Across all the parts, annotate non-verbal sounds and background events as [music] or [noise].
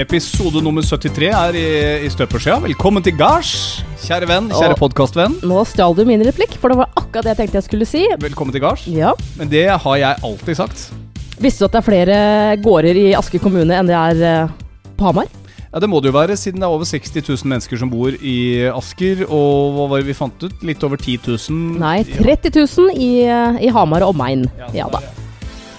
Episode nummer 73 er i, i støpeskjea. Velkommen til gards, kjære venn, kjære podkastvenn. Nå stjal du min replikk, for det var akkurat det jeg tenkte jeg skulle si. Velkommen til gards. Ja. Men det har jeg alltid sagt. Visste du at det er flere gårder i Asker kommune enn det er eh, på Hamar? Ja, Det må det jo være, siden det er over 60 000 mennesker som bor i Asker. Og hva var det vi fant ut? Litt over 10 000? Nei, 30 000 i, eh, i Hamar og omegn. Ja, Ja da.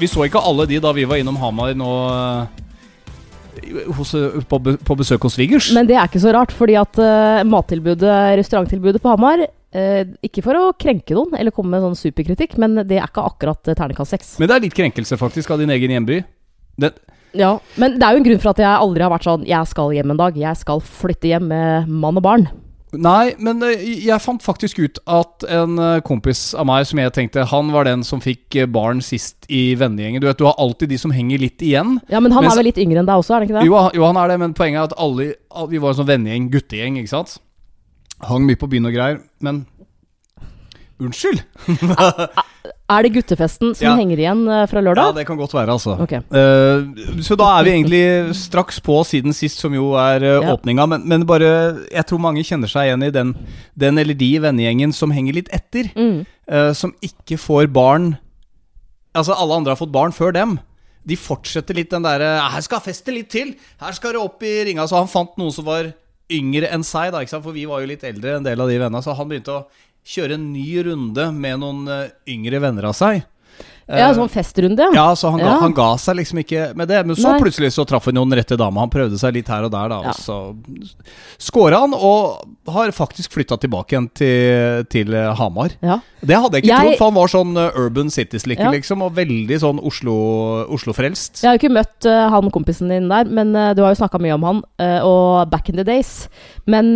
Vi så ikke alle de da vi var innom Hamar nå eh, hos, eh, på, på besøk hos svigers. Men det er ikke så rart, fordi at uh, mattilbudet, restauranttilbudet på Hamar uh, Ikke for å krenke noen eller komme med sånn superkritikk, men det er ikke akkurat uh, ternekast seks. Men det er litt krenkelse, faktisk, av din egen hjemby. Det, Ja, men det er jo en grunn for at jeg aldri har vært sånn Jeg skal hjem en dag. Jeg skal flytte hjem med mann og barn. Nei, men eh, jeg fant faktisk ut at en eh, kompis av meg som jeg tenkte Han var den som fikk eh, barn sist i vennegjengen. Du vet, du har alltid de som henger litt igjen. Ja, Men han Mens- er vel litt yngre enn deg også, er det ikke det? Jo, han- jo, han er det, men poenget er at alle Vi var en sånn vennegjeng, guttegjeng, ikke sant? Hang mye på byen og greier, men Unnskyld! Er det guttefesten som Ja. henger igjen fra lørdag? Ja, det kan godt være, altså. Okay. Uh, så da er vi egentlig straks på siden sist, som jo er uh, Ja. åpninga. Men, men bare Jeg tror mange kjenner seg igjen i den, den eller de vennegjengen som henger litt etter. Mm. Uh, som ikke får barn Altså, alle andre har fått barn før dem. De fortsetter litt den derre 'Her skal feste litt til! Her skal det opp i ringa.' Så han fant noen som var yngre enn seg, da, for vi var jo litt eldre, en del av de vennene. Så han begynte å kjøre en ny runde med noen eh, yngre venner av seg. Ja, Eh, sånn festrunde, ja, så han ga, Ja. han ga seg liksom ikke med det. Men så Nei. plutselig så traff han jo den rette dama. Han prøvde seg litt her og der, da. Ja. Og så scora han, og har faktisk flytta tilbake igjen til, til eh, Hamar. Ja. Det hadde jeg ikke Jeg- trodd, for han var sånn urban city-slicker, Ja. liksom. Og veldig sånn Oslo- Oslo-frelst. Jeg har jo ikke møtt uh, han kompisen din der, men uh, du har jo snakka mye om han, uh, og back in the days. Men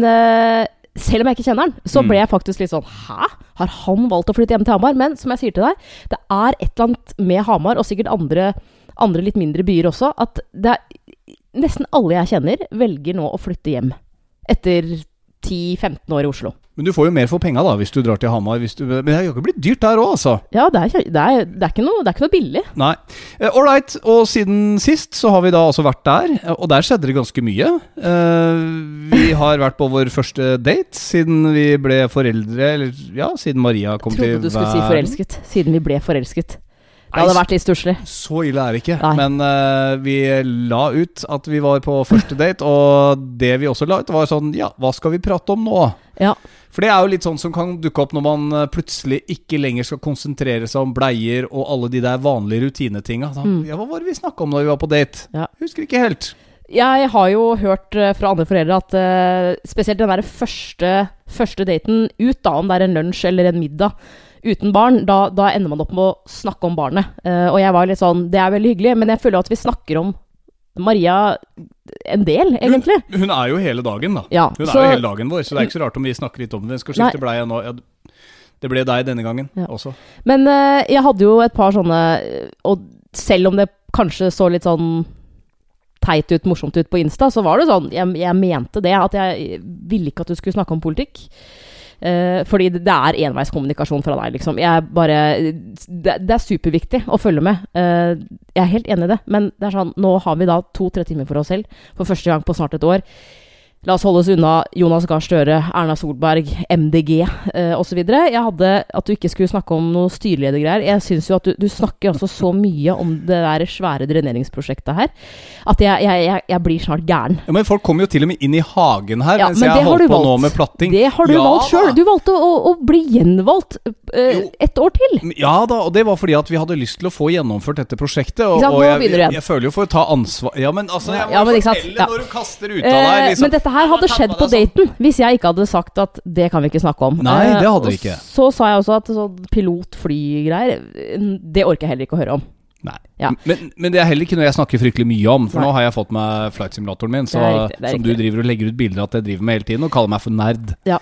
selv om jeg ikke kjenner han, så Mm. ble jeg faktisk litt sånn Hæ? Har han valgt å flytte hjem til Hamar? Men som jeg sier til deg, det er et eller annet med Hamar, og sikkert andre, andre litt mindre byer også, at det er nesten alle jeg kjenner, velger nå å flytte hjem. Etter 10-15 år i Oslo. Men du får jo mer for penga hvis du drar til Hamar. Du, men det har jo ikke blitt dyrt der òg, altså. Ja, det er, det er, det er, ikke, noe, det er ikke noe billig. Nei. Ålreit, right, og siden sist så har vi da altså vært der, og der skjedde det ganske mye. Eh, vi har vært på vår første date siden vi ble foreldre, eller ja, siden Maria kom til Trodde du skulle si forelsket, siden vi ble forelsket. Det hadde vært litt stusslig. Så ille er det ikke. Nei. Men uh, vi la ut at vi var på første date, og det vi også la ut, var sånn Ja, hva skal vi prate om nå? Ja. For det er jo litt sånn som kan dukke opp når man eh, plutselig ikke lenger skal konsentrere seg om bleier og alle de der vanlige rutinetinga. Mm. Ja, hva var det vi snakka om da vi var på date? Ja. Husker ikke helt. Jeg har jo hørt eh, fra andre foreldre at uh, spesielt den der første, første daten ut, da, om det er en lunsj eller en middag uten barn, da, da ender man opp med å snakke om barnet. Uh, og jeg var litt sånn Det er veldig hyggelig, men jeg føler at vi snakker om Maria en del, egentlig. Hun, hun er jo hele dagen, da. Ja, Hun så- er jo hele dagen vår, så det er ikke så rart om vi snakker litt om det. Skal skifte bleie nå. Ja, det ble deg denne gangen Ja. også. Men uh, jeg hadde jo et par sånne eh, Og selv om det kanskje så litt sånn teit ut, morsomt ut på Insta, så var det sånn Jeg, jeg mente det. At jeg ville ikke at du skulle snakke om politikk. Eh, fordi det er enveiskommunikasjon fra deg, liksom. Jeg bare det, det er superviktig å følge med. Uh, jeg er helt enig i det, men det er sånn Nå har vi da to-tre timer for oss selv for første gang på snart et år. La oss holde oss unna Jonas Gahr Støre, Erna Solberg, MDG eh, osv. Jeg hadde at du ikke skulle snakke om noe styreledergreier. Jeg syns jo at du, du snakker altså så mye om det der svære dreneringsprosjektet her, at jeg, jeg, jeg, blir snart gæren. Ja, Men folk kommer jo til og med inn i hagen her Ja, mens men jeg har holdt på nå med platting. Det har du Ja valgt sjøl. Du valgte å, å bli gjenvalgt eh, et år til. Ja da, og det var fordi at vi hadde lyst til å få gjennomført dette prosjektet. Og, sant, og jeg, jeg, føler jo for å ta ansvar Ja, men altså, jeg må Ja, men fortelle når du kaster ut av deg. Eh, Liksom. Men dette her hadde skjedd på daten hvis jeg ikke hadde sagt at det kan vi ikke snakke om. Nei, Eh, det hadde vi ikke. Så sa jeg også at sånn pilot-flygreier, det orker jeg heller ikke å høre om. Nei. Ja. Men, men det er heller ikke noe jeg snakker fryktelig mye om, for Nei. nå har jeg fått meg flight-simulatoren min, så, riktig, som du driver og legger ut bilder av at jeg driver med hele tiden, og kaller meg for nerd. Ja.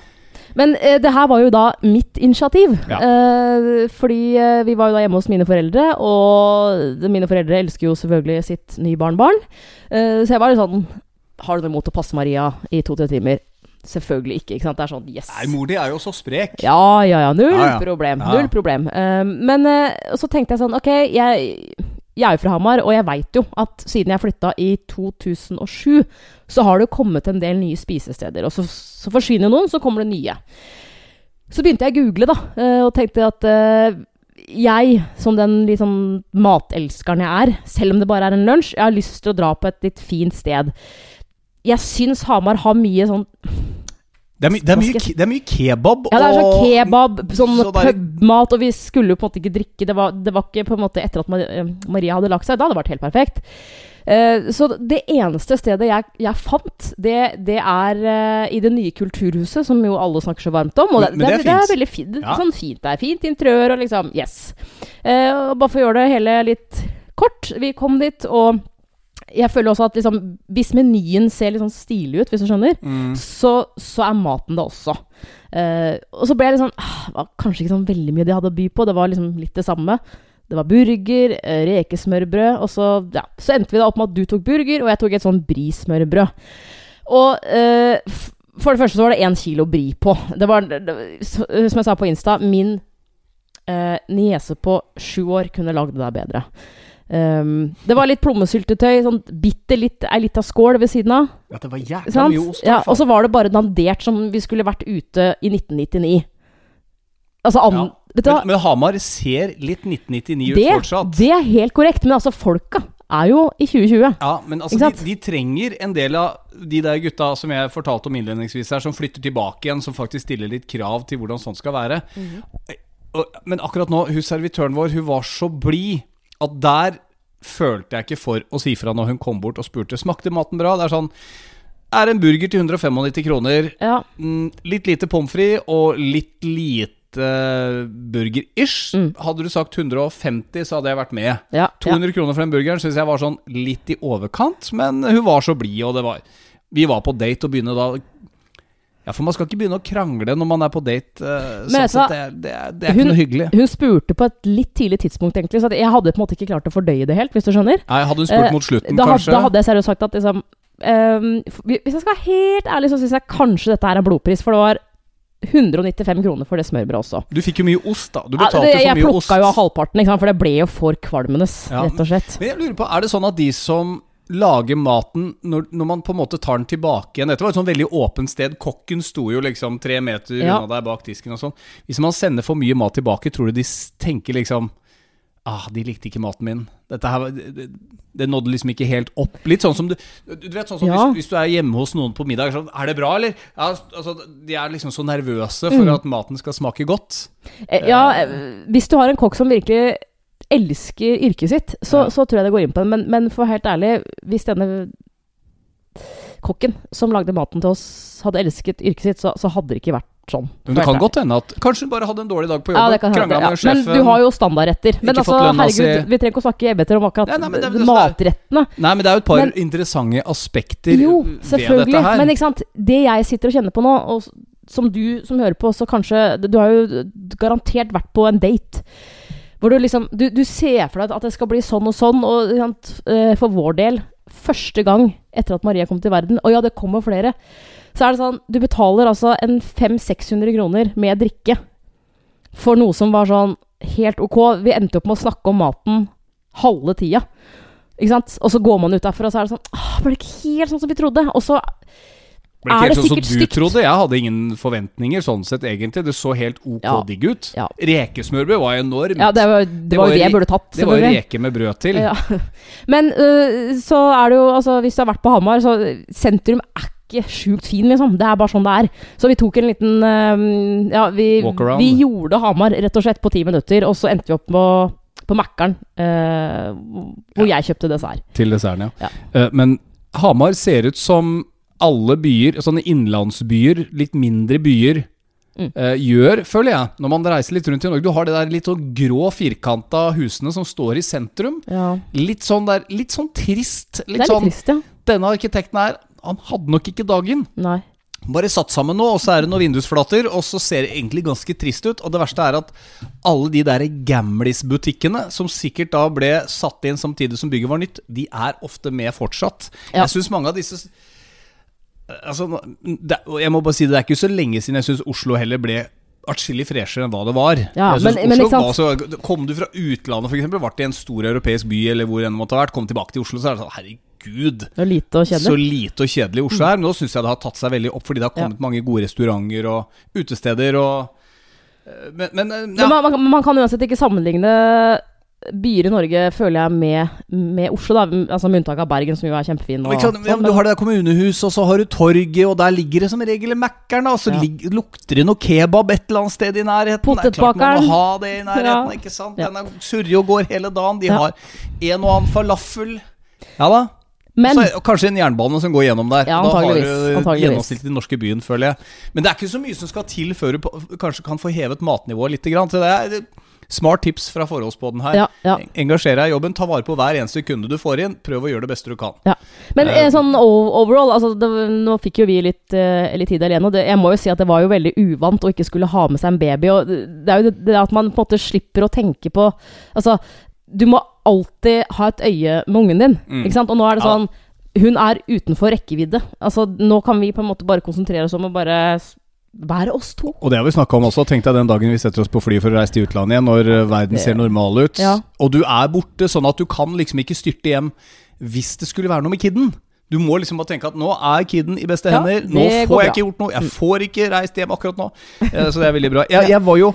Men eh, det her var jo da mitt initiativ. Ja. Eh, fordi eh, vi var jo da hjemme hos mine foreldre, og mine foreldre elsker jo selvfølgelig sitt nybarnbarn. Eh, så jeg var litt sånn Har du noe imot å passe Maria i to-tre timer? Selvfølgelig ikke. ikke sant? Det er sånn yes. Nei, mor di er jo så sprek. Ja, ja, ja. Null Ja, ja. problem. Null problem. Eh, men uh, så tenkte jeg sånn Ok, jeg, jeg er jo fra Hamar, og jeg veit jo at siden jeg flytta i 2007, så har det jo kommet en del nye spisesteder. Og så, så forsvinner noen, så kommer det nye. Så begynte jeg å google, da, uh, og tenkte at uh, jeg, som den sånn matelskeren jeg er, selv om det bare er en lunsj, jeg har lyst til å dra på et litt fint sted. Jeg syns Hamar har mye sånn Det er, my, det, er mye, det er mye kebab Ja, det er sånn kebab, sånn så pubmat, og vi skulle jo på en måte ikke drikke. Det var, det var ikke på en måte etter at eh, Maria hadde lagt seg. Da hadde det vært helt perfekt. Uh, så det eneste stedet jeg, jeg fant, det, det er uh, i det nye kulturhuset, som jo alle snakker så varmt om. Og det, men det er det, er veldig fint. Ja. Sånn fint. Det er fint interiør og liksom Yes. Uh, og bare for å gjøre det hele litt kort. Vi kom dit, og jeg føler også at liksom, hvis menyen ser litt sånn stilig ut, hvis du skjønner, Mm. så, så er maten det også. Uh, og så ble jeg litt sånn ah, Det var kanskje ikke sånn veldig mye de hadde å by på. Det var liksom litt det samme. Det var burger, eh, rekesmørbrød, og så, ja, så endte vi da opp med at du tok burger, og jeg tok et sånn brismørbrød. Og uh, for det første så var det én kilo bri på. Det var, det- som jeg sa på Insta, min uh, niese på sju år kunne lagd det der bedre. Um, det var litt plommesyltetøy, sånn bitte litt, ei lita skål ved siden av. Ja, det var jækla mye ost. Ja, og så var det bare dandert som vi skulle vært ute i 1999. Altså an, Ja. vet du men, men Hamar ser litt 1999 ut Det, fortsatt. det er helt korrekt, men altså folka er jo i 2020. Ja, men altså, de, de trenger en del av de der gutta som jeg fortalte om innledningsvis her, som flytter tilbake igjen, som faktisk stiller litt krav til hvordan sånt skal være. Og, men akkurat nå, hun servitøren vår, hun var så blid at der følte jeg ikke for å si fra når hun kom bort og spurte Smakte maten bra. Det er sånn Er en burger til 195 kroner, Ja. mm, litt lite pommes frites og litt lite burger-ish. Mm. Hadde du sagt 150, så hadde jeg vært med. Ja, ja. 200 kroner for den burgeren syns jeg var sånn litt i overkant, men hun var så blid, og det var Vi var på date og begynne da Ja, for man skal ikke begynne å krangle når man er på date. Uh, Men sånn det, det, det er Hun- ikke noe hyggelig. Hun spurte på et litt tidlig tidspunkt, egentlig, så jeg hadde på en måte ikke klart å fordøye det helt, hvis du skjønner. Nei, Hadde hun spurt uh, mot slutten, Da, kanskje? da hadde jeg seriøst sagt at liksom ehm, Hvis jeg skal være helt ærlig, så syns jeg kanskje dette her er blodpris, for det var 195 kroner for det smørbrødet også. Du fikk jo mye ost, da. Du Ja, betalte det, for mye ost. Jeg plukka jo av halvparten, for det ble jo for kvalmende, Ja, rett og slett. Men jeg lurer på, er det sånn at de som lager maten når, når man på en måte tar den tilbake igjen Dette var et sånn veldig åpent sted. Kokken sto jo liksom tre meter Ja. unna deg bak disken og sånn. Hvis man sender for mye mat tilbake, tror du de tenker liksom Ah, de likte ikke maten min. Dette her, det, det- nådde liksom ikke helt opp. Litt sånn som du Du vet sånn som Ja. hvis, hvis du er hjemme hos noen på middag, sånn Er det bra, eller? Ja, altså, de er liksom så nervøse for Mm. at maten skal smake godt. Eh, Ja, eh, hvis du har en kokk som virkelig elsker yrket sitt, så, Ja. så tror jeg det går inn på det. Men, men for helt ærlig, hvis denne kokken som lagde maten til oss, hadde elsket yrket sitt, så, så hadde det ikke vært sånn. Men det kan godt hende at Kanskje hun bare hadde en dårlig dag på Ja, kan hende. Krangla Ja. med sjefen. Men du har jo standardretter. Men altså, herregud, vi trenger ikke å snakke evigheter om akkurat Nei, nei, det er- matrettene. Nei, men det er jo et par Men- interessante aspekter Jo, ved dette her. Men ikke sant, det jeg sitter og kjenner på nå, og som du som hører på, så kanskje Du har jo garantert vært på en date. Hvor du liksom Du, du ser for deg at det skal bli sånn og sånn, og sant, eh, for vår del Første gang etter at Maria kom til verden, og ja, det kommer flere, så er det sånn Du betaler altså en 500-600 kroner med drikke for noe som var sånn helt ok. Vi endte opp med å snakke om maten halve tida. Ikke sant? Og så går man ut derfra, og så er det sånn Åh, ble det ikke helt sånn som vi trodde? Og så Ble ikke er helt sånn som du stygt. trodde. Jeg hadde ingen forventninger sånn sett, egentlig. Det så helt ok Ja. digg ut. Ja. Rekesmørbrød var enormt. Ja, det var, det var jo det jeg burde tatt. det var jo reke med brød til. Ja. [laughs] Men uh, så er det jo Altså, hvis du har vært på Hamar, så sentrum er ikke sjukt fin, liksom. Det er bare sånn det er. Så vi tok en liten uh, Ja, vi, vi gjorde Hamar rett og slett på ti minutter, og så endte vi opp på, på Mækkern, uh, hvor jeg kjøpte dessert. Til desserten, Ja. Eh, men Hamar ser ut som alle byer, sånne innlandsbyer, litt mindre byer, Mm. eh, gjør, føler jeg, når man reiser litt rundt i Norge. Du har det der litt sånn grå, firkanta husene som står i sentrum. Ja. Litt sånn der, litt sånn trist. Litt, litt sånn trist, ja. Denne arkitekten her, han hadde nok ikke dagen. Nei. Bare satt sammen nå, og så er det noen vindusflater, og så ser det egentlig ganske trist ut. Og det verste er at alle de der Gamlis-butikkene, som sikkert da ble satt inn samtidig som bygget var nytt, de er ofte med fortsatt. Ja. Jeg syns mange av disse Altså, det, og jeg må bare si det, det er ikke så lenge siden jeg syns Oslo heller ble atskillig freshere enn hva det var. Ja, men- men var så, Kom du fra utlandet, f.eks., ble i en stor europeisk by, eller hvor enn det måtte ha vært, kom tilbake til Oslo, så er det sånn Herregud, Det lite og så lite og kjedelig Oslo er. Men nå syns jeg det har tatt seg veldig opp, fordi det har kommet mange gode restauranter og utesteder og eh, Men, men ja. Men man, man, man kan uansett ikke sammenligne byer i Norge, føler jeg, med, med Oslo. da Altså Med unntak av Bergen, som jo er kjempefin. Og, sant? Ja, sånn, men du har det der kommunehuset, og så har du torget, og der ligger det som regel Mækkern. Og så Ja. ligger- lukter det noe kebab et eller annet sted i nærheten. Det er klart man må ha det i nærheten, Ja. ikke sant. Den er surrer og går hele dagen. De har en og annen falafel. Ja da. Men så, kanskje en jernbane som går gjennom der. Ja, da har du gjennomsnittet i den norske byen, føler jeg. Men det er ikke så mye som skal til før du på, kanskje kan få hevet matnivået litt. Grann. Så det et smart tips fra forholdsbåten her. Ja, ja. Engasjer deg i jobben, ta vare på hver eneste kunde du får inn. Prøv å gjøre det beste du kan. Ja. Men eh, sånn overall, altså det, nå fikk jo vi litt, uh, litt tid alene, og det, jeg må jo si at det var jo veldig uvant å ikke skulle ha med seg en baby. Og det er jo det, at man på en måte slipper å tenke på Altså, du må alltid ha et øye med ungen din, Mm. ikke sant? Og nå er det sånn Hun er utenfor rekkevidde. Altså, nå kan vi på en måte bare konsentrere oss om å bare være oss to. Og det har vi snakka om også. Tenk deg den dagen vi setter oss på fly for å reise til utlandet igjen, når eh, verden ser normal ut. Ja. Og du er borte, sånn at du kan liksom ikke styrte hjem hvis det skulle være noe med kiden. Du må liksom bare tenke at nå er kiden i beste Ja, hender. Nå får jeg ikke gjort noe. Jeg får ikke reist hjem akkurat nå. Eh, Så det er veldig bra. Jeg, [laughs] jeg var jo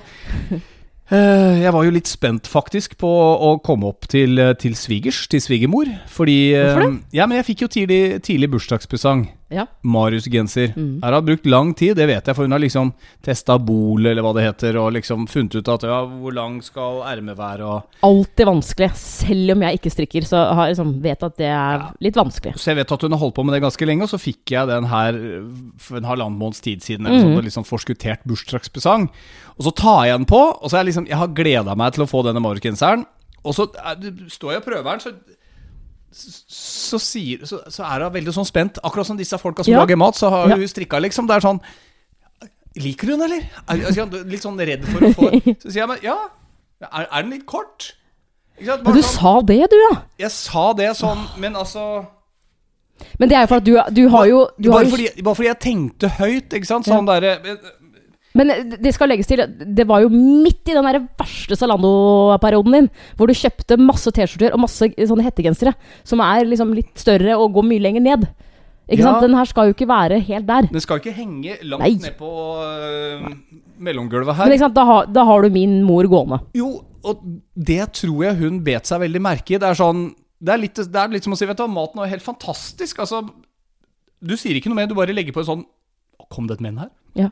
[laughs] eh, jeg var jo litt spent faktisk på å komme opp til, til svigers, til svigermor. Fordi Hvorfor det? Ja, men jeg fikk jo tidlig, tidlig bursdagspresang. Ja. Marius-genser. Mm. Her har brukt lang tid, det vet jeg, for hun har liksom testa bol, eller hva det heter, og liksom funnet ut at ja, hvor lang skal ermet være, og Alltid vanskelig. Selv om jeg ikke strikker, så har jeg liksom vet at det er litt vanskelig. Så jeg vet at hun har holdt på med det ganske lenge, og så fikk jeg den her eh, for en halvannen måneds tid siden, eller mm. sånn, liksom sånn forskuttert bursdagspresang. Og så tar jeg den på, og så er jeg liksom Jeg har gleda meg til å få denne Marius-genseren, og så er, står jeg og prøver den, så så, sier, så, så er hun veldig sånn spent. Akkurat som disse folka som Ja. lager mat, så har Ja. hun strikka, liksom. Det er sånn Liker du den, eller? Er, er, litt sånn redd for å få [laughs] Så sier jeg men ja. Er, er den litt kort? Ikke sant? Bare du sånn, sa det, du, ja. jeg sa det sånn, men altså Men det er jo for at du, du har jo du har bare, jo fordi, bare fordi jeg tenkte høyt, ikke sant? Sånn derre Men eh, det skal legges til, det var jo midt i den der verste Zalando-perioden din, hvor du kjøpte masse T-skjorter og masse sånne hettegensere som er liksom litt større og går mye lenger ned. Ikke Ja. sant? Den her skal jo ikke være helt der. Den skal ikke henge langt Nei. ned på uh, mellomgulvet Men her. ikke sant? Da, har, da har du min mor gående. Jo, og det tror jeg hun bet seg veldig merke i. Det er sånn Det er litt, det er litt som å si Vet du hva, maten er helt fantastisk. Altså Du sier ikke noe mer, du bare legger på en sånn Kom det et menn her? Ja.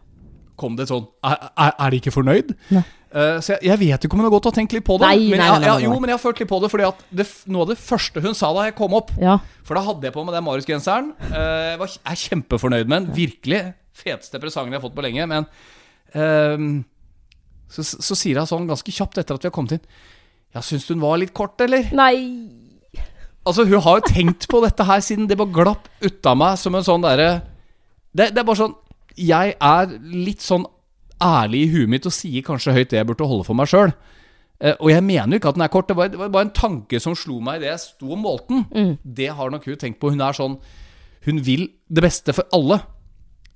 Kom det et sånn Er, er, de ikke fornøyd? Nei. Eh, så jeg, jeg vet ikke om hun har gått og tenkt litt på det. Nei, men jeg, nei, jeg, jo, men jeg har følt litt på det, fordi at det, noe av det første hun sa da jeg kom opp Ja. For da hadde jeg på meg den Marius-genseren. Eh, Jeg var, er kjempefornøyd med den. Virkelig feteste presangen jeg har fått på lenge. Men ehm, så, så sier hun sånn ganske kjapt etter at vi har kommet inn Ja, syns du hun var litt kort, eller? Nei Altså, hun har jo tenkt på dette her siden det bare glapp ut av meg som en sånn derre det, det er bare sånn Jeg er litt sånn ærlig i huet mitt og sier kanskje høyt det jeg burde holde for meg sjøl. og jeg mener jo ikke at den er kort, det var, det var bare en tanke som slo meg idet jeg sto og målte den. Mm. Det har nok hun tenkt på. Hun er sånn Hun vil det beste for alle.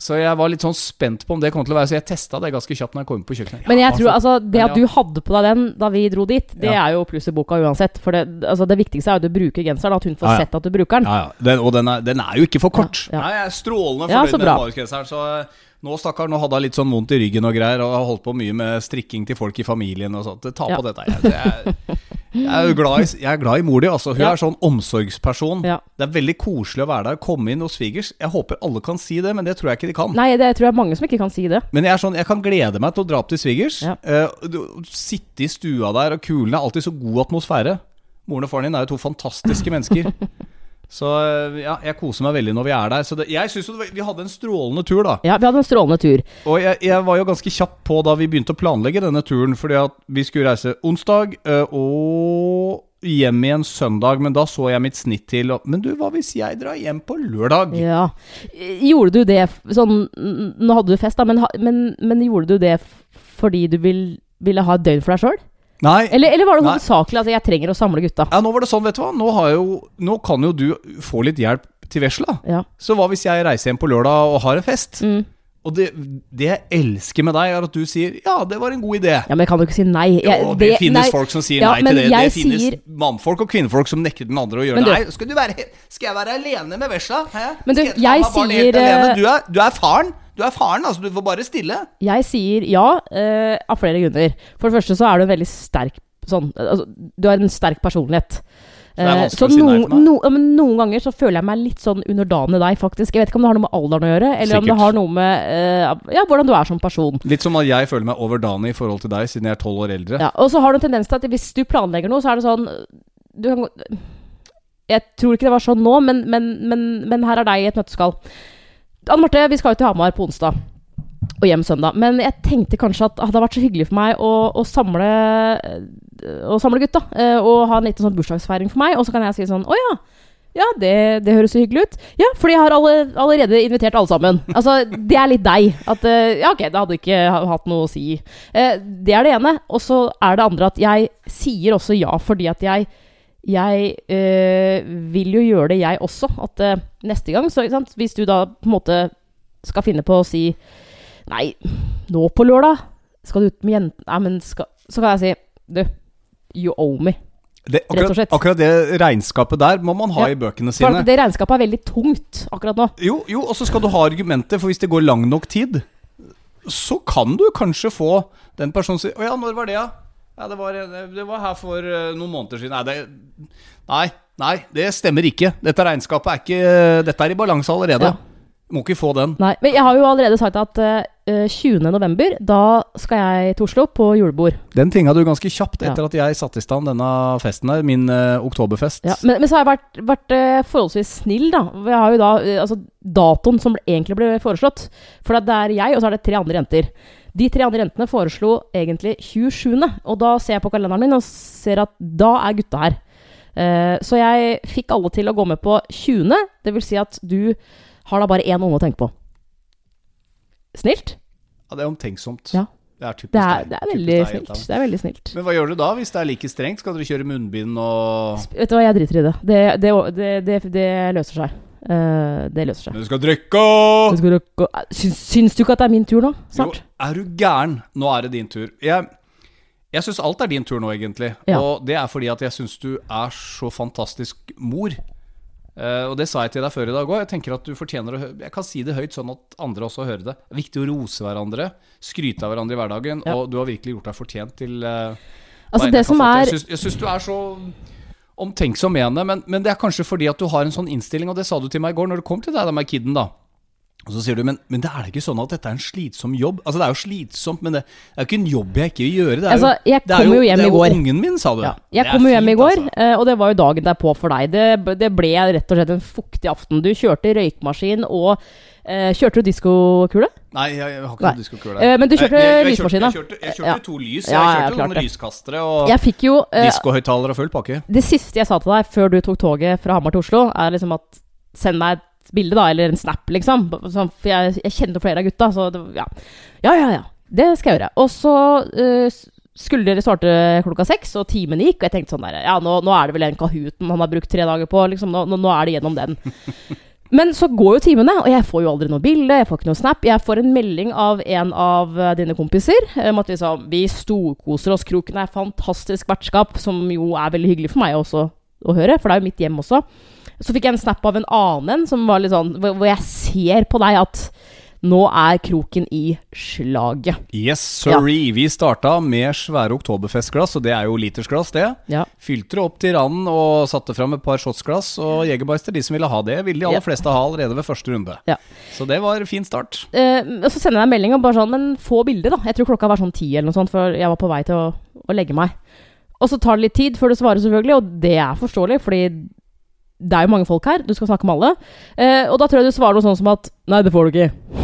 Så jeg var litt sånn spent på om det kom til å være Så jeg testa det ganske kjapt når jeg kom på kjøkkenet. Men jeg Ja, tror altså Det at du hadde på deg den da vi dro dit, det Ja. er jo pluss i boka uansett. For det, altså det viktigste er jo at du bruker genseren, at hun får Ja, ja. sett at du bruker den. Ja, ja. Den, og den er, den er jo ikke for kort. Ja, ja. Nei, jeg er strålende fornøyd så med Marius-genseren. Så eh, nå, stakkar, nå hadde jeg litt sånn vondt i ryggen og greier, og har holdt på mye med strikking til folk i familien og sånt. Ta Ja. på dette. Det jeg, [laughs] jeg, er glad i, jeg er glad i mor di, altså. Hun Ja. er sånn omsorgsperson. Ja. Det er veldig koselig å være der, komme inn hos svigers. Jeg håper alle kan si det, men det tror jeg ikke de kan. Nei, det tror jeg mange som ikke kan si det. Men jeg er sånn, jeg kan glede meg til å dra opp til svigers. Ja. Uh, sitte i stua der, og kulen er alltid så god atmosfære. Moren og faren din er jo to fantastiske mennesker. [laughs] Så eh, ja, jeg koser meg veldig når vi er der. Så det, jeg syns vi hadde en strålende tur, da. Ja, vi hadde en strålende tur. Og jeg, jeg var jo ganske kjapp på da vi begynte å planlegge denne turen, fordi at vi skulle reise onsdag eh, og hjem igjen søndag, men da så jeg mitt snitt til og, Men du, hva hvis jeg drar hjem på lørdag? Ja. Gjorde du det sånn Nå hadde du fest, da, men, men, men gjorde du det fordi du vil, ville ha et døgn for deg sjøl? Nei. Eller, eller var det hovedsakelig at jeg trenger å samle gutta? Ja, nå var det sånn, vet du hva. Nå, har jo, nå kan jo du få litt hjelp til vesla. Ja. Så hva hvis jeg reiser hjem på lørdag og har en fest? Mm. Og det, det jeg elsker med deg, er at du sier 'ja, det var en god idé'. ja, men jeg kan jo ikke si nei. Jeg, Jo, det, finnes nei, folk som sier Ja, nei til det. Det finnes sier- mannfolk og kvinnfolk som nekter den andre å gjøre det. du- Nei, skal, være, skal jeg være alene med vesla? Hæ? Men du, skal ta jeg meg barnet sier, alene? eh, du, er, du er faren. Du er faren, altså. Du får bare stille. Jeg sier ja, eh, av flere grunner. For det første så er du en veldig sterk sånn altså, Du har en sterk personlighet. Så Eh, vanskelig å si noen, no, men noen ganger så føler jeg meg litt sånn underdanig deg, faktisk. Jeg vet ikke om det har noe med alderen å gjøre, eller om det har noe med eh, ja, hvordan du er som person. Litt som at jeg føler meg overdanig i forhold til deg, siden jeg er tolv år eldre. Ja, og så har du en tendens til at hvis du planlegger noe, så er det sånn du kan, Jeg tror ikke det var sånn nå, men, men, men, men her er deg i et nøtteskall. Anne Marte, vi skal jo til Hamar på onsdag. Og hjem søndag. Men jeg tenkte kanskje at det hadde vært så hyggelig for meg å, å samle Å samle gutta. eh, Og ha en liten sånn bursdagsfeiring for meg. Og så kan jeg si sånn Å ja. Ja, det, det høres så hyggelig ut. Ja, fordi jeg har alle, allerede invitert alle sammen. Altså, Det er litt deg. At eh, Ja, ok, det hadde ikke hatt noe å si. Eh, Det er det ene. Og så er det andre at jeg sier også ja fordi at jeg jeg øh, vil jo gjøre det, jeg også. At øh, neste gang, så, sant? hvis du da på en måte skal finne på å si Nei, nå på lørdag skal du ut med jentene Nei, men skal Så kan jeg si Du, you owe me. Det, akkurat, akkurat det regnskapet der må man ha Ja. i bøkene sine. det regnskapet er veldig tungt akkurat nå. Jo, jo, og så skal du ha argumenter, for hvis det går lang nok tid, så kan du kanskje få den personen si Å ja, når var det, ja? Ja, det var, det var her for eh, noen måneder siden. Nei, det, nei, nei, det stemmer ikke. Dette regnskapet er ikke Dette er i balanse allerede. Ja. Må ikke få den. Nei, men jeg har jo allerede sagt at uh, 20. november, da skal jeg til Oslo på julebord. Den tinga du ganske kjapt Ja. etter at jeg satte i stand denne festen her, min uh, oktoberfest. Ja, men, men så har jeg vært, vært uh, forholdsvis snill, da. Jeg har jo da eh, altså, datoen som egentlig ble foreslått. For det er jeg, og så er det tre andre jenter. De tre andre jentene foreslo egentlig 27., og da ser jeg på kalenderen min og ser at da er gutta her. Eh, så jeg fikk alle til å gå med på 20., det vil si at du har da bare én unge å tenke på. Snilt? Ja, det er omtenksomt. Ja. Det er typisk Det er, deg. det er. Det er veldig snilt. Men hva gjør du da, hvis det er like strengt? Skal dere kjøre munnbind og Vet du hva, jeg driter i det. Det, det, det, det, det løser seg. Eh, det løser seg. Du skal drikke! Du skal du- Syns, syns du ikke at det er min tur nå? Jo, er du gæren? Nå er det din tur. Jeg, jeg syns alt er din tur nå, egentlig. Ja. Og det er fordi at jeg syns du er så fantastisk mor. Uh, og det sa jeg til deg før i dag òg. Jeg tenker at du fortjener å Jeg kan si det høyt, sånn at andre også hører det. Det er viktig å rose hverandre, skryte av hverandre i hverdagen. Ja. Og du har virkelig gjort deg fortjent til uh, Altså, det jeg er Jeg syns du er så omtenksom med henne, men, men det er kanskje fordi at du har en sånn innstilling, og det sa du til meg i går når det kom til deg, med kiden, da. Og så sier du, men, men det er da ikke sånn at dette er en slitsom jobb? Altså, det er jo slitsomt, men det, er jo ikke en jobb jeg ikke vil gjøre. Det er Altså, jo, jeg det er kom jo hjem det i er går. jo ungen min, sa du. ja. Jeg kom jo hjem i går, altså. eh, og det var jo dagen derpå for deg. Det, det ble rett og slett en fuktig aften. Du kjørte røykmaskin og eh, Kjørte du diskokule? Nei, jeg, jeg har ikke noen noe diskokule. Eh, men du kjørte Jeg- jeg- jeg lysmaskina. Jeg kjørte, jeg kjørte to lys. Ja, jeg kjørte noen lyskastere og Jeg fikk jo eh, diskohøyttalere og full pakke. Det siste jeg sa til deg før du tok toget fra Hamar til Oslo, er liksom at send meg et bilde, da, eller en snap, liksom. Sånn, for jeg, jeg kjenner flere av gutta, så det, ja. Ja, ja, ja. Det skal jeg gjøre. Og så eh, skulle dere starte klokka seks, og timen gikk, og jeg tenkte sånn der Ja, nå, nå er det vel en Kahooten han har brukt tre dager på, liksom. Nå, nå, nå er det gjennom den. Men så går jo timene, og jeg får jo aldri noe bilde, jeg får ikke noe snap. Jeg får en melding av en av eh, dine kompiser om at liksom, vi storkoser oss. Kroken er fantastisk vertskap, som jo er veldig hyggelig for meg også å høre, for det er jo mitt hjem også. Så fikk jeg en snap av en annen en, som var litt sånn hvor jeg ser på deg at nå er kroken i slaget. Yes, sorry. Vi starta med svære oktoberfestglass, og det er jo litersglass, det. Ja. Fylte det opp til randen og satte fram et par shotsglass. Og Jegerbeister, de som ville ha det, ville de aller Ja. fleste ha allerede ved første runde. Ja. Så det var fin start. Eh, og så sender jeg en melding og bare sånn Men få bilde, da. Jeg tror klokka var sånn ti eller noe sånt, for jeg var på vei til å, å legge meg. Og så tar det litt tid før du svarer, selvfølgelig, og det er forståelig, fordi det er jo mange folk her. Du skal snakke med alle. Eh, og da tror jeg du svarer noe sånn som at Nei, det får du ikke.